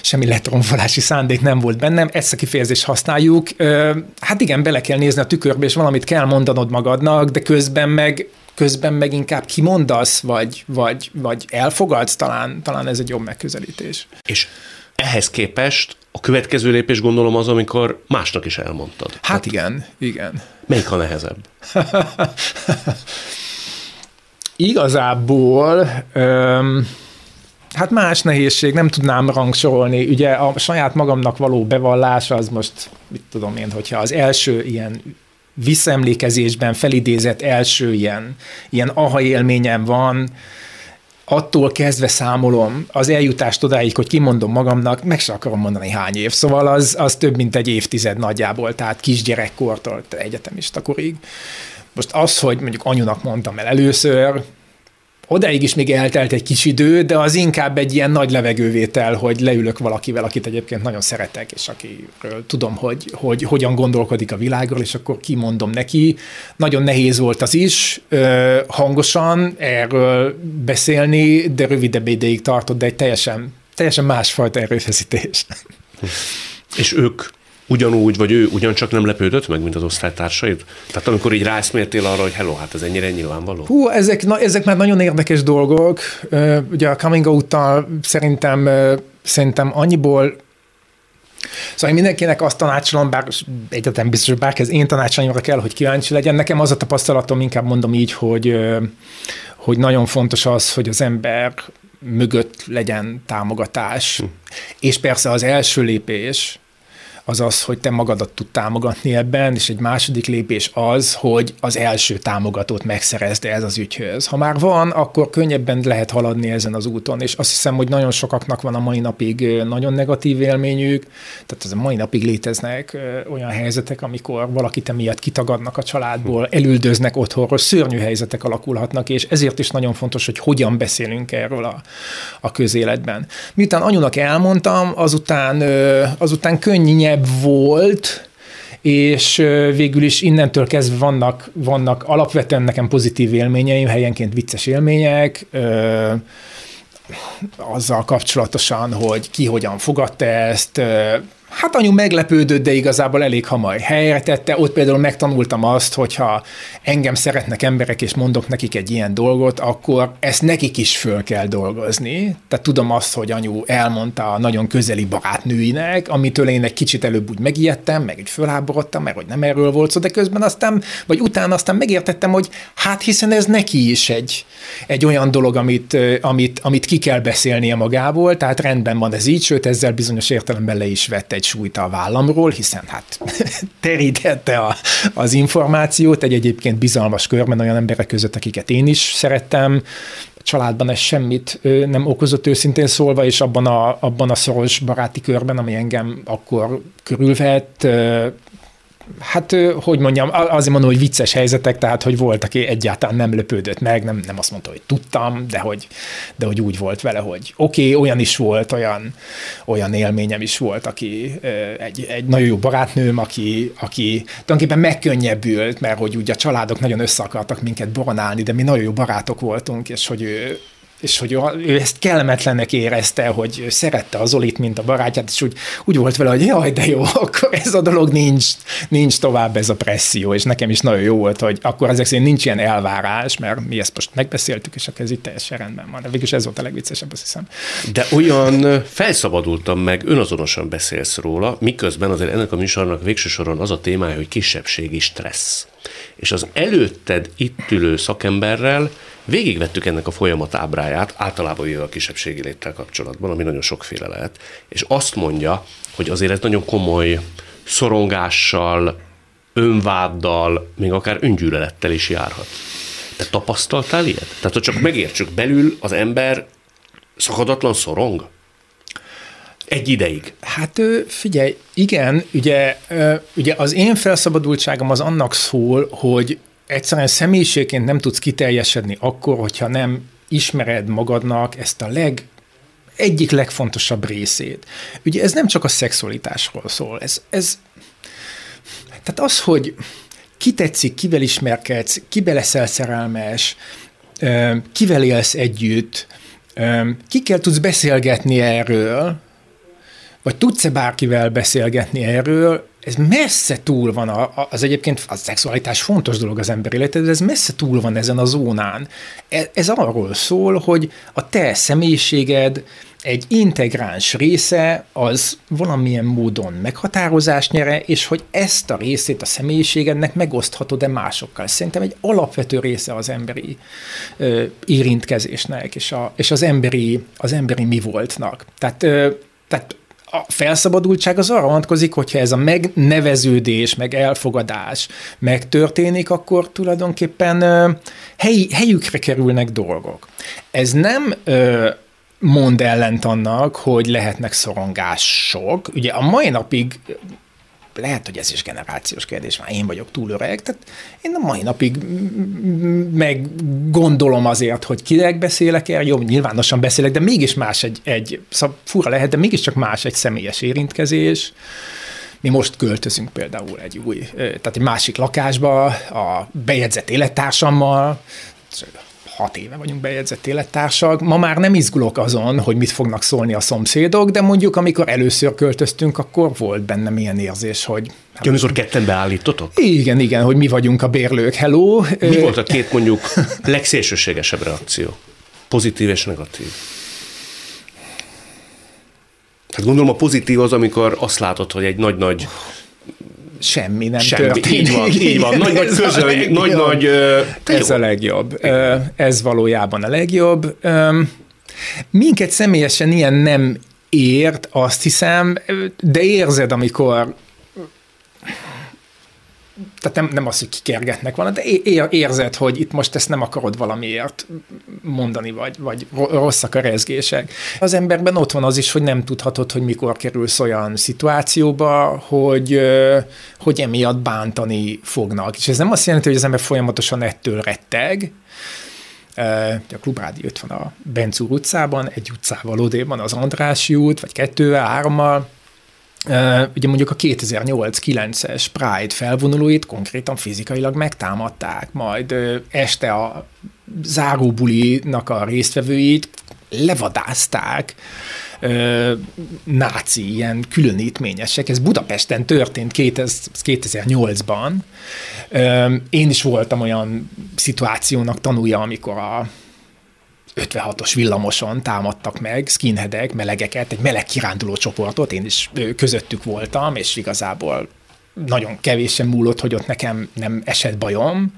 semmi letromfolási szándék nem volt bennem. Ezt a kifejezést használjuk. Ö, hát igen, bele kell nézni a tükörbe, és valamit kell mondanod magadnak, de közben meg közben meg inkább kimondasz, vagy, vagy, vagy elfogadsz, talán, talán ez egy jobb megközelítés. És ehhez képest a következő lépés gondolom az, amikor másnak is elmondtad. Hát Tehát igen, igen. Melyik a nehezebb? Igazából öm, hát más nehézség, nem tudnám rangsorolni. Ugye a saját magamnak való bevallás az most, mit tudom én, hogyha az első ilyen visszaemlékezésben felidézett első ilyen, ilyen aha élményem van, attól kezdve számolom az eljutást odáig, hogy kimondom magamnak, meg se akarom mondani hány év. Szóval az, az több, mint egy évtized nagyjából, tehát kisgyerekkortól egyetemista korig. Most az, hogy mondjuk anyunak mondtam el először, Odáig is még eltelt egy kis idő, de az inkább egy ilyen nagy levegővétel, hogy leülök valakivel, akit egyébként nagyon szeretek, és akiről tudom, hogy, hogy hogyan gondolkodik a világról, és akkor kimondom neki. Nagyon nehéz volt az is, hangosan erről beszélni, de rövidebb ideig tartott, de egy teljesen, teljesen másfajta erőfeszítés. És ők ugyanúgy, vagy ő ugyancsak nem lepődött meg, mint az osztálytársaid? Tehát amikor így rászmértél arra, hogy hello, hát ez ennyire nyilvánvaló? Hú, ezek, na, ezek már nagyon érdekes dolgok. Ugye a coming out szerintem, szerintem annyiból Szóval én mindenkinek azt tanácsolom, bár egyetem biztos, hogy bárki az én tanácsanyomra kell, hogy kíváncsi legyen. Nekem az a tapasztalatom, inkább mondom így, hogy, hogy nagyon fontos az, hogy az ember mögött legyen támogatás. Hm. És persze az első lépés, az az, hogy te magadat tud támogatni ebben, és egy második lépés az, hogy az első támogatót megszerezd ez az ügyhöz. Ha már van, akkor könnyebben lehet haladni ezen az úton, és azt hiszem, hogy nagyon sokaknak van a mai napig nagyon negatív élményük, tehát az a mai napig léteznek olyan helyzetek, amikor valakit emiatt kitagadnak a családból, elüldöznek otthonról, szörnyű helyzetek alakulhatnak, és ezért is nagyon fontos, hogy hogyan beszélünk erről a, a közéletben. Miután anyunak elmondtam, azután, azután könnyebb könnyebb volt, és végül is innentől kezdve vannak, vannak alapvetően nekem pozitív élményeim, helyenként vicces élmények, ö, azzal kapcsolatosan, hogy ki hogyan fogadta ezt, Hát anyu meglepődött, de igazából elég hamar helyre tette. Ott például megtanultam azt, hogyha engem szeretnek emberek, és mondok nekik egy ilyen dolgot, akkor ezt nekik is föl kell dolgozni. Tehát tudom azt, hogy anyu elmondta a nagyon közeli barátnőinek, amitől én egy kicsit előbb úgy megijedtem, meg egy fölháborodtam, mert hogy nem erről volt szó, de közben aztán, vagy utána aztán megértettem, hogy hát hiszen ez neki is egy, egy olyan dolog, amit, amit, amit ki kell beszélnie magából, tehát rendben van ez így, sőt ezzel bizonyos értelemben le is vette egy súlyt a vállamról, hiszen hát terítette a, az információt. Egy egyébként bizalmas körben olyan emberek között, akiket én is szerettem, családban ez semmit nem okozott őszintén szólva, és abban a, abban a szoros baráti körben, ami engem akkor körülvett, hát, hogy mondjam, azért mondom, hogy vicces helyzetek, tehát, hogy volt, aki egyáltalán nem lepődött meg, nem, nem azt mondta, hogy tudtam, de hogy, de hogy úgy volt vele, hogy oké, okay, olyan is volt, olyan, olyan élményem is volt, aki egy, egy nagyon jó barátnőm, aki, aki tulajdonképpen megkönnyebbült, mert hogy ugye a családok nagyon össze akartak minket boronálni, de mi nagyon jó barátok voltunk, és hogy ő, és hogy ő ezt kellemetlennek érezte, hogy szerette az Zolit, mint a barátját, és úgy, úgy volt vele, hogy jaj, de jó, akkor ez a dolog nincs, nincs tovább ez a presszió, és nekem is nagyon jó volt, hogy akkor ezek szerint nincs ilyen elvárás, mert mi ezt most megbeszéltük, és akkor ez itt teljesen rendben van. Végülis ez volt a legviccesebb, azt hiszem. De olyan felszabadultam meg, önazonosan beszélsz róla, miközben azért ennek a műsornak végső soron az a témája, hogy kisebbségi stressz. És az előtted itt ülő szakemberrel Végigvettük ennek a folyamat ábráját, általában jön a kisebbségi léttel kapcsolatban, ami nagyon sokféle lehet, és azt mondja, hogy azért ez nagyon komoly szorongással, önváddal, még akár öngyűlölettel is járhat. Te tapasztaltál ilyet? Tehát, hogy csak megértsük, belül az ember szakadatlan szorong? Egy ideig. Hát figyelj, igen, ugye, ugye az én felszabadultságom az annak szól, hogy egyszerűen személyiségként nem tudsz kiteljesedni akkor, hogyha nem ismered magadnak ezt a leg, egyik legfontosabb részét. Ugye ez nem csak a szexualitásról szól, ez, ez tehát az, hogy ki tetszik, kivel ismerkedsz, kibe leszel szerelmes, kivel élsz együtt, kikkel tudsz beszélgetni erről, vagy tudsz-e bárkivel beszélgetni erről, ez messze túl van, a, az egyébként a szexualitás fontos dolog az ember életében, de ez messze túl van ezen a zónán. Ez, ez arról szól, hogy a te személyiséged egy integráns része az valamilyen módon meghatározást nyere, és hogy ezt a részét a személyiségednek megoszthatod-e másokkal. Szerintem egy alapvető része az emberi ö, érintkezésnek, és, a, és az, emberi, az emberi mi voltnak. Tehát, ö, tehát a felszabadultság az arra vonatkozik, hogyha ez a megneveződés, meg elfogadás megtörténik, akkor tulajdonképpen ö, helyi, helyükre kerülnek dolgok. Ez nem ö, mond ellent annak, hogy lehetnek szorongások. Ugye a mai napig lehet, hogy ez is generációs kérdés, már én vagyok túl öreg, tehát én a mai napig meg gondolom azért, hogy kinek beszélek el, jó, nyilvánosan beszélek, de mégis más egy, egy szóval fura lehet, de mégiscsak más egy személyes érintkezés. Mi most költözünk például egy új, tehát egy másik lakásba, a bejegyzett élettársammal, hat éve vagyunk bejegyzett élettársak. Ma már nem izgulok azon, hogy mit fognak szólni a szomszédok, de mondjuk amikor először költöztünk, akkor volt bennem ilyen érzés, hogy... Hát, amikor ketten beállítotok? Igen, igen, hogy mi vagyunk a bérlők, hello. Mi volt a két mondjuk legszélsőségesebb reakció? Pozitív és negatív. Hát gondolom a pozitív az, amikor azt látod, hogy egy nagy-nagy semmi nem semmi. történik. Így van, így van. Nagy, nagy közöny, nagy, nagy... Ez a legjobb. Ez valójában a legjobb. Minket személyesen ilyen nem ért, azt hiszem, de érzed, amikor tehát nem, nem az, hogy kikergetnek volna, de érzed, hogy itt most ezt nem akarod valamiért mondani, vagy, vagy rosszak a rezgések. Az emberben ott van az is, hogy nem tudhatod, hogy mikor kerülsz olyan szituációba, hogy, hogy emiatt bántani fognak. És ez nem azt jelenti, hogy az ember folyamatosan ettől retteg, a Klubrádi ott van a Bencúr utcában, egy utcával odéban az Andrási út, vagy kettővel, hárommal, ugye mondjuk a 2008-9-es Pride felvonulóit konkrétan fizikailag megtámadták, majd este a záróbulinak a résztvevőit levadázták, náci, ilyen különítményesek. Ez Budapesten történt 2008-ban. Én is voltam olyan szituációnak tanulja, amikor a 56-os villamoson támadtak meg skinheadek, melegeket, egy meleg kiránduló csoportot, én is közöttük voltam, és igazából nagyon kevésen múlott, hogy ott nekem nem esett bajom.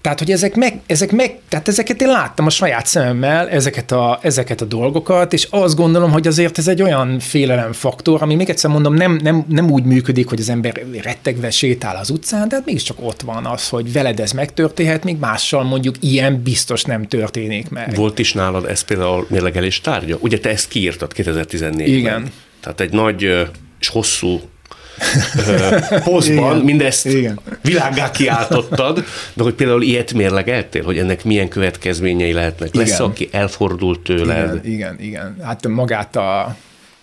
Tehát, hogy ezek meg, ezek meg, tehát ezeket én láttam a saját szememmel, ezeket a, ezeket a dolgokat, és azt gondolom, hogy azért ez egy olyan félelemfaktor, ami még egyszer mondom, nem, nem, nem úgy működik, hogy az ember rettegve sétál az utcán, de hát mégiscsak ott van az, hogy veled ez megtörténhet, még mással mondjuk ilyen biztos nem történik meg. Volt is nálad ez például mérlegelés tárgya? Ugye te ezt kiírtad 2014-ben. Igen. Tehát egy nagy és hosszú posztban mindezt Igen. világgá kiáltottad, de hogy például ilyet mérlegeltél, hogy ennek milyen következményei lehetnek? Igen. Lesz, aki elfordult tőled? Igen, igen, igen. Hát magát a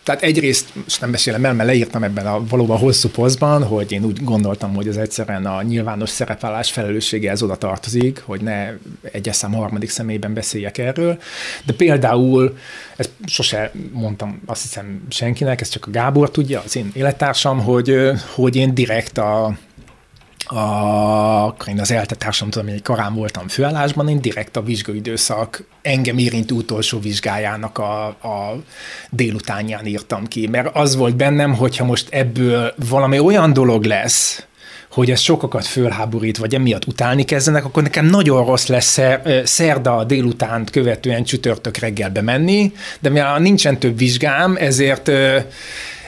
tehát egyrészt, most nem beszélem el, mert leírtam ebben a valóban hosszú posztban, hogy én úgy gondoltam, hogy az egyszerűen a nyilvános szerepvállás felelőssége ez oda tartozik, hogy ne egyes szám harmadik személyben beszéljek erről. De például, ezt sose mondtam azt hiszem senkinek, ez csak a Gábor tudja, az én élettársam, hogy, hogy én direkt a, a, én az ELTE társadalom, egy karán voltam főállásban, én direkt a vizsgaidőszak engem érintő utolsó vizsgájának a, a délutánján írtam ki, mert az volt bennem, hogyha most ebből valami olyan dolog lesz, hogy ez sokakat fölháborít, vagy emiatt utálni kezdenek, akkor nekem nagyon rossz lesz szerda délután követően csütörtök reggelbe menni, de mivel nincsen több vizsgám, ezért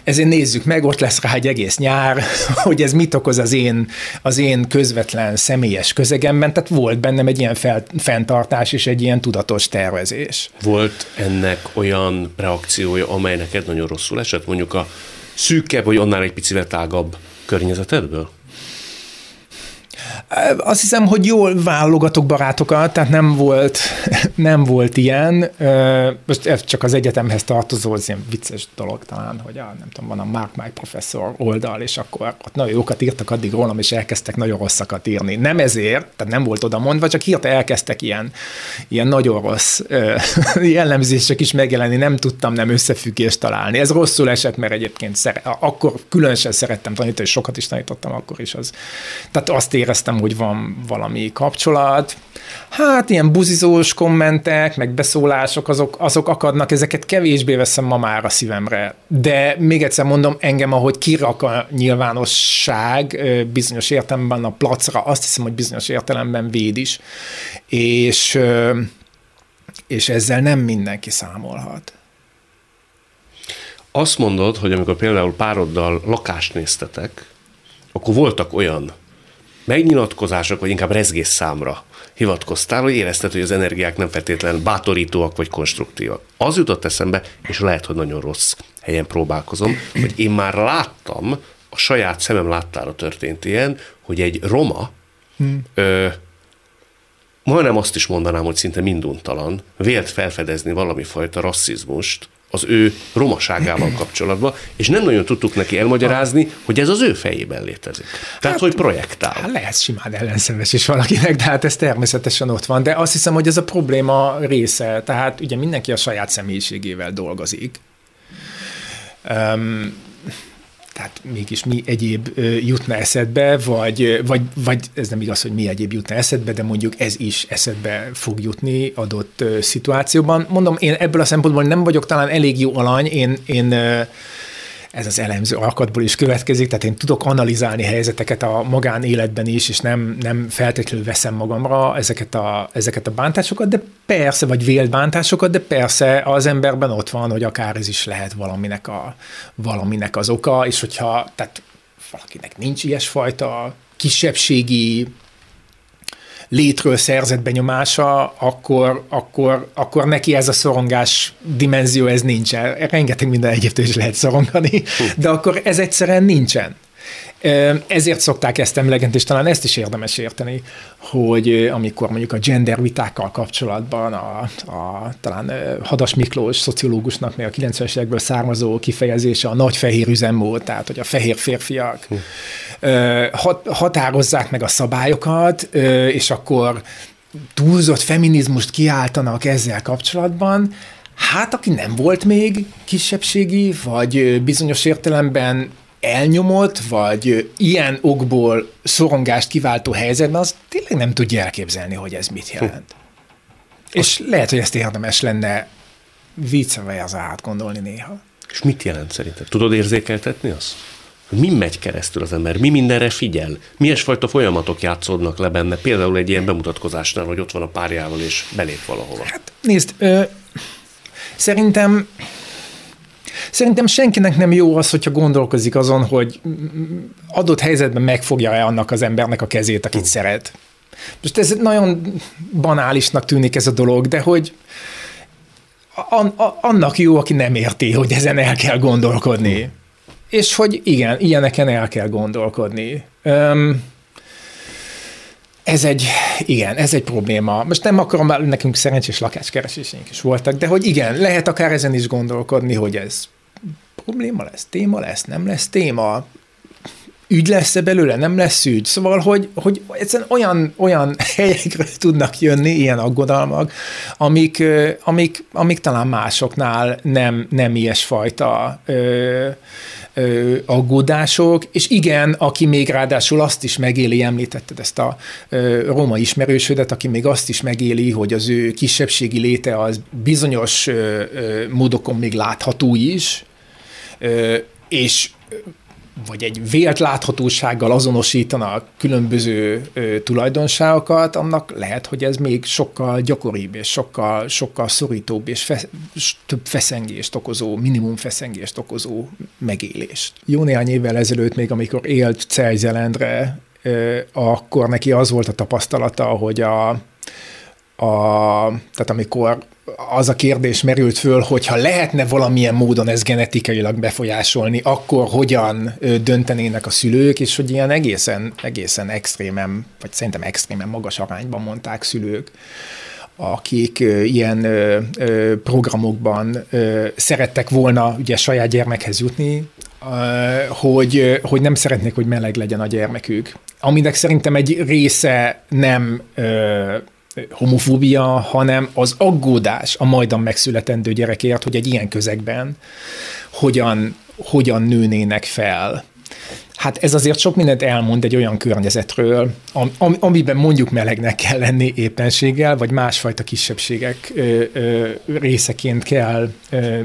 ezért nézzük meg, ott lesz rá egy egész nyár, hogy ez mit okoz az én, az én közvetlen személyes közegemben, tehát volt bennem egy ilyen fel, fenntartás és egy ilyen tudatos tervezés. Volt ennek olyan reakciója, amely neked nagyon rosszul esett, mondjuk a szűkebb, vagy annál egy picivel tágabb környezetedből? Azt hiszem, hogy jól válogatok barátokat, tehát nem volt, nem volt ilyen. Most ez csak az egyetemhez tartozó, az ilyen vicces dolog talán, hogy a, nem tudom, van a Mark My Professor oldal, és akkor ott nagyon jókat írtak addig rólam, és elkezdtek nagyon rosszakat írni. Nem ezért, tehát nem volt oda mondva, csak hirtelen elkezdtek ilyen, ilyen nagyon rossz jellemzések is megjelenni, nem tudtam nem összefüggést találni. Ez rosszul esett, mert egyébként szere, akkor különösen szerettem tanítani, és sokat is tanítottam akkor is. Az. Tehát azt éreztem, hogy van valami kapcsolat. Hát ilyen buzizós kommentek, meg beszólások, azok, azok akadnak, ezeket kevésbé veszem ma már a szívemre. De még egyszer mondom, engem, ahogy kirak a nyilvánosság bizonyos értelemben a placra, azt hiszem, hogy bizonyos értelemben véd is. És, és ezzel nem mindenki számolhat. Azt mondod, hogy amikor például pároddal lakást néztetek, akkor voltak olyan megnyilatkozások, vagy inkább rezgés számra hivatkoztál, hogy érezted, hogy az energiák nem feltétlenül bátorítóak vagy konstruktívak. Az jutott eszembe, és lehet, hogy nagyon rossz helyen próbálkozom, hogy én már láttam, a saját szemem láttára történt ilyen, hogy egy roma, hmm. ö, majdnem azt is mondanám, hogy szinte minduntalan, vélt felfedezni valami fajta rasszizmust az ő romaságával kapcsolatban, és nem nagyon tudtuk neki elmagyarázni, hogy ez az ő fejében létezik. Tehát, hát, hogy projektál. Hát lehet simán ellenszenves is valakinek, de hát ez természetesen ott van. De azt hiszem, hogy ez a probléma része. Tehát ugye mindenki a saját személyiségével dolgozik. Um, tehát mégis mi egyéb jutna eszedbe, vagy, vagy, vagy ez nem igaz, hogy mi egyéb jutna eszedbe, de mondjuk ez is eszedbe fog jutni adott szituációban. Mondom, én ebből a szempontból nem vagyok talán elég jó alany, én, én ez az elemző alkatból is következik, tehát én tudok analizálni helyzeteket a magánéletben is, és nem, nem feltétlenül veszem magamra ezeket a, ezeket a bántásokat, de persze, vagy vélt bántásokat, de persze az emberben ott van, hogy akár ez is lehet valaminek, a, valaminek az oka, és hogyha tehát valakinek nincs ilyesfajta kisebbségi létről szerzett benyomása, akkor, akkor, akkor neki ez a szorongás dimenzió, ez nincsen. Rengeteg minden egyébként is lehet szorongani, de akkor ez egyszerűen nincsen. Ezért szokták ezt emlegetni, és talán ezt is érdemes érteni, hogy amikor mondjuk a gender vitákkal kapcsolatban a, a talán Hadas Miklós szociológusnak még a 90-es évekből származó kifejezése a nagy fehér üzemmód, tehát hogy a fehér férfiak hat, határozzák meg a szabályokat, és akkor túlzott feminizmust kiáltanak ezzel kapcsolatban, Hát, aki nem volt még kisebbségi, vagy bizonyos értelemben elnyomott, vagy ilyen okból szorongást kiváltó helyzetben, az tényleg nem tudja elképzelni, hogy ez mit jelent. Hm. És lehet, hogy ezt érdemes lenne viccelve az átgondolni néha. És mit jelent szerinted? Tudod érzékeltetni azt? Mi megy keresztül az ember? Mi mindenre figyel? Milyen fajta folyamatok játszódnak le benne? Például egy ilyen bemutatkozásnál, hogy ott van a párjával és belép valahova. Hát nézd, ö, szerintem Szerintem senkinek nem jó az, hogyha gondolkozik azon, hogy adott helyzetben megfogja-e annak az embernek a kezét, akit mm. szeret. Most ez nagyon banálisnak tűnik ez a dolog, de hogy annak jó, aki nem érti, hogy ezen el kell gondolkodni. Mm. És hogy igen, ilyeneken el kell gondolkodni. Um, ez egy, igen, ez egy probléma. Most nem akarom, nekünk szerencsés lakáskereséseink is voltak, de hogy igen, lehet akár ezen is gondolkodni, hogy ez probléma lesz, téma lesz, nem lesz téma, ügy lesz-e belőle, nem lesz ügy. Szóval, hogy, hogy egyszerűen olyan, olyan helyekre tudnak jönni ilyen aggodalmak, amik, amik, amik talán másoknál nem, nem ilyesfajta ö, ö, aggódások, és igen, aki még ráadásul azt is megéli, említetted ezt a ö, roma ismerősödet, aki még azt is megéli, hogy az ő kisebbségi léte az bizonyos ö, ö, módokon még látható is, ö, és vagy egy vélt láthatósággal azonosítanak különböző ö, tulajdonságokat, annak lehet, hogy ez még sokkal gyakoribb, és sokkal, sokkal szorítóbb, és fe, több feszengést okozó, minimum feszengést okozó megélést. Jó néhány évvel ezelőtt, még amikor élt Celjelendre, akkor neki az volt a tapasztalata, hogy a, a, tehát amikor az a kérdés merült föl, hogyha lehetne valamilyen módon ez genetikailag befolyásolni, akkor hogyan döntenének a szülők, és hogy ilyen egészen, egészen extrémen, vagy szerintem extrémen magas arányban mondták szülők, akik ilyen programokban szerettek volna ugye saját gyermekhez jutni, hogy, hogy nem szeretnék, hogy meleg legyen a gyermekük. Aminek szerintem egy része nem homofóbia, hanem az aggódás a majdan megszületendő gyerekért, hogy egy ilyen közegben hogyan, hogyan nőnének fel. Hát ez azért sok mindent elmond egy olyan környezetről, am, amiben mondjuk melegnek kell lenni éppenséggel, vagy másfajta kisebbségek ö, részeként kell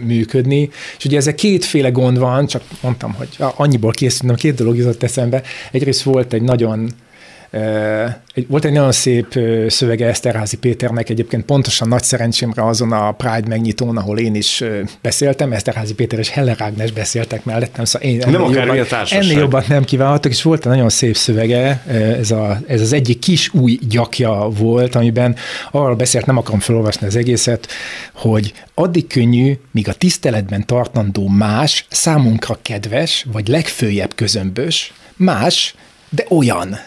működni. És ugye ezek kétféle gond van, csak mondtam, hogy annyiból készültem, két dolog jutott eszembe. Egyrészt volt egy nagyon volt egy nagyon szép szövege Eszterházi Péternek, egyébként pontosan nagy szerencsémre azon a Pride megnyitón, ahol én is beszéltem, Eszterházi Péter és Heller Ágnes beszéltek mellettem, szóval én nem ennél, jobban, ennél jobban nem kívánhatok, és volt egy nagyon szép szövege, ez, a, ez az egyik kis új gyakja volt, amiben arról beszélt, nem akarom felolvasni az egészet, hogy addig könnyű, míg a tiszteletben tartandó más számunkra kedves, vagy legfőjebb közömbös, más, de olyan.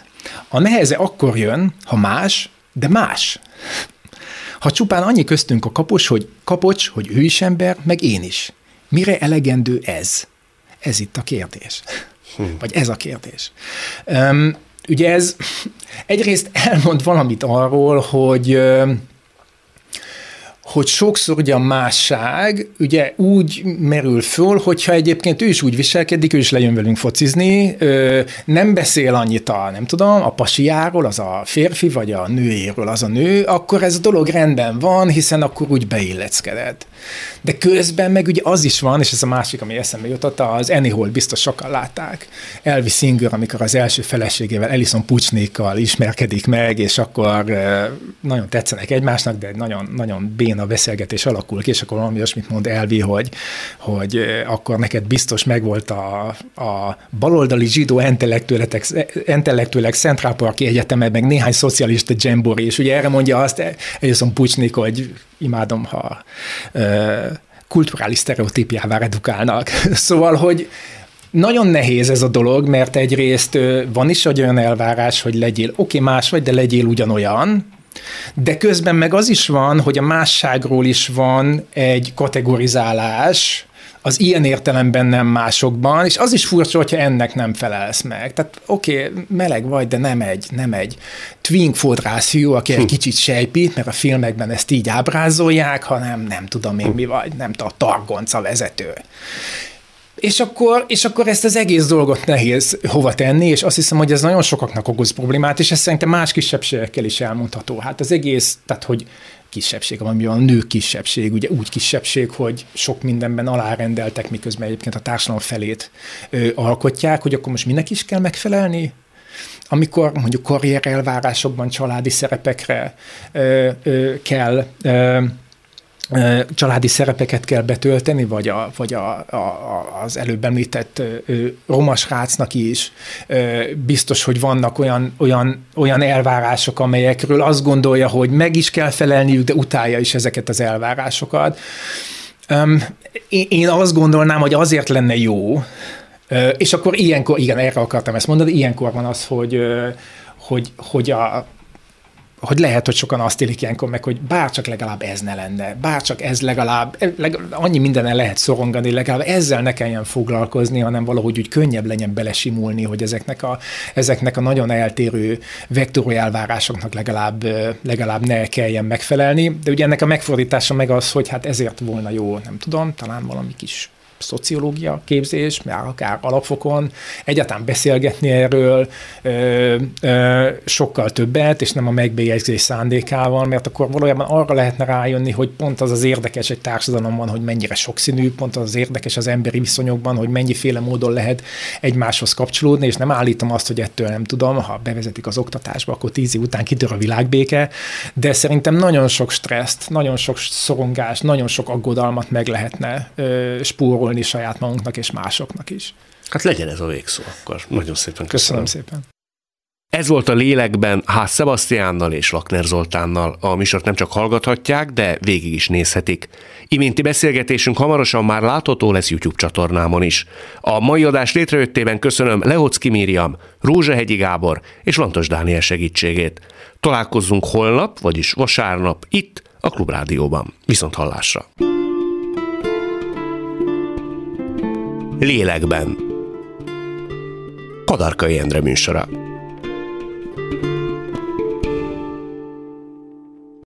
A neheze akkor jön, ha más, de más. Ha csupán annyi köztünk a kapocs, hogy kapocs, hogy ő is ember, meg én is. Mire elegendő ez? Ez itt a kérdés. Hm. Vagy ez a kérdés. Um, ugye ez egyrészt elmond valamit arról, hogy hogy sokszor ugye a másság ugye úgy merül föl, hogyha egyébként ő is úgy viselkedik, ő is lejön velünk focizni, ö, nem beszél annyit a, nem tudom, a pasiáról, az a férfi, vagy a nőjéről az a nő, akkor ez a dolog rendben van, hiszen akkor úgy beilleckeded. De közben meg ugye az is van, és ez a másik, ami eszembe jutott, az Annie biztos sokan látták. Elvis Singer, amikor az első feleségével, Alison Pucsnékkal ismerkedik meg, és akkor nagyon tetszenek egymásnak, de nagyon, nagyon béna beszélgetés alakul ki, és akkor valami olyasmit mond Elvi, hogy, hogy akkor neked biztos megvolt a, a baloldali zsidó intellektuelek Central Parki Egyetemen, meg néhány szocialista dzsembori, és ugye erre mondja azt Alison Pucsnék, hogy imádom, ha kulturális sztereotípiává redukálnak. Szóval, hogy nagyon nehéz ez a dolog, mert egyrészt van is egy olyan elvárás, hogy legyél, oké, okay, más vagy, de legyél ugyanolyan, de közben meg az is van, hogy a másságról is van egy kategorizálás, az ilyen értelemben nem másokban, és az is furcsa, hogyha ennek nem felelsz meg. Tehát oké, okay, meleg vagy, de nem egy, nem egy twink fodrászfiú, aki egy hm. kicsit sejpít, mert a filmekben ezt így ábrázolják, hanem nem tudom én mi vagy, nem tudom, a targonca vezető. És akkor, és akkor ezt az egész dolgot nehéz hova tenni, és azt hiszem, hogy ez nagyon sokaknak okoz problémát, és ez szerintem más kisebbségekkel is elmondható. Hát az egész, tehát hogy kisebbség, ami a nő kisebbség, ugye úgy kisebbség, hogy sok mindenben alárendeltek, miközben egyébként a társadalom felét ö, alkotják, hogy akkor most minek is kell megfelelni? Amikor mondjuk karrier elvárásokban családi szerepekre ö, ö, kell ö, családi szerepeket kell betölteni, vagy, a, vagy a, a, az előbb említett romas rácnak is biztos, hogy vannak olyan, olyan, olyan elvárások, amelyekről azt gondolja, hogy meg is kell felelniük, de utálja is ezeket az elvárásokat. Én azt gondolnám, hogy azért lenne jó, és akkor ilyenkor, igen, erre akartam ezt mondani, ilyenkor van az, hogy, hogy, hogy a, hogy lehet, hogy sokan azt élik ilyenkor meg, hogy bárcsak legalább ez ne lenne, bárcsak ez legalább, legalább annyi mindenen lehet szorongani, legalább ezzel ne kelljen foglalkozni, hanem valahogy úgy könnyebb legyen belesimulni, hogy ezeknek a, ezeknek a nagyon eltérő vektori elvárásoknak legalább, legalább ne kelljen megfelelni. De ugye ennek a megfordítása meg az, hogy hát ezért volna jó, nem tudom, talán valami kis szociológia képzés, mert akár alapfokon, egyáltalán beszélgetni erről ö, ö, sokkal többet, és nem a megbélyegzés szándékával, mert akkor valójában arra lehetne rájönni, hogy pont az az érdekes egy társadalomban, hogy mennyire sokszínű, pont az az érdekes az emberi viszonyokban, hogy mennyiféle módon lehet egymáshoz kapcsolódni, és nem állítom azt, hogy ettől nem tudom, ha bevezetik az oktatásba, akkor tíz év után kitör a világbéke, de szerintem nagyon sok stresszt, nagyon sok szorongást, nagyon sok aggodalmat meg lehetne ö, spórolni gyakorolni saját magunknak és másoknak is. Hát legyen ez a végszó akkor. Nagyon szépen köszönöm. Köszönöm szépen. Ez volt a lélekben Ház Sebastiánnal és Lakner Zoltánnal. A műsort nem csak hallgathatják, de végig is nézhetik. Iminti beszélgetésünk hamarosan már látható lesz YouTube csatornámon is. A mai adás létrejöttében köszönöm Leocki Miriam, Rózsahegyi Gábor és Lantos Dániel segítségét. Találkozzunk holnap, vagyis vasárnap itt a Klubrádióban. Viszont hallásra! Lélekben Kadarkai Endre műsora.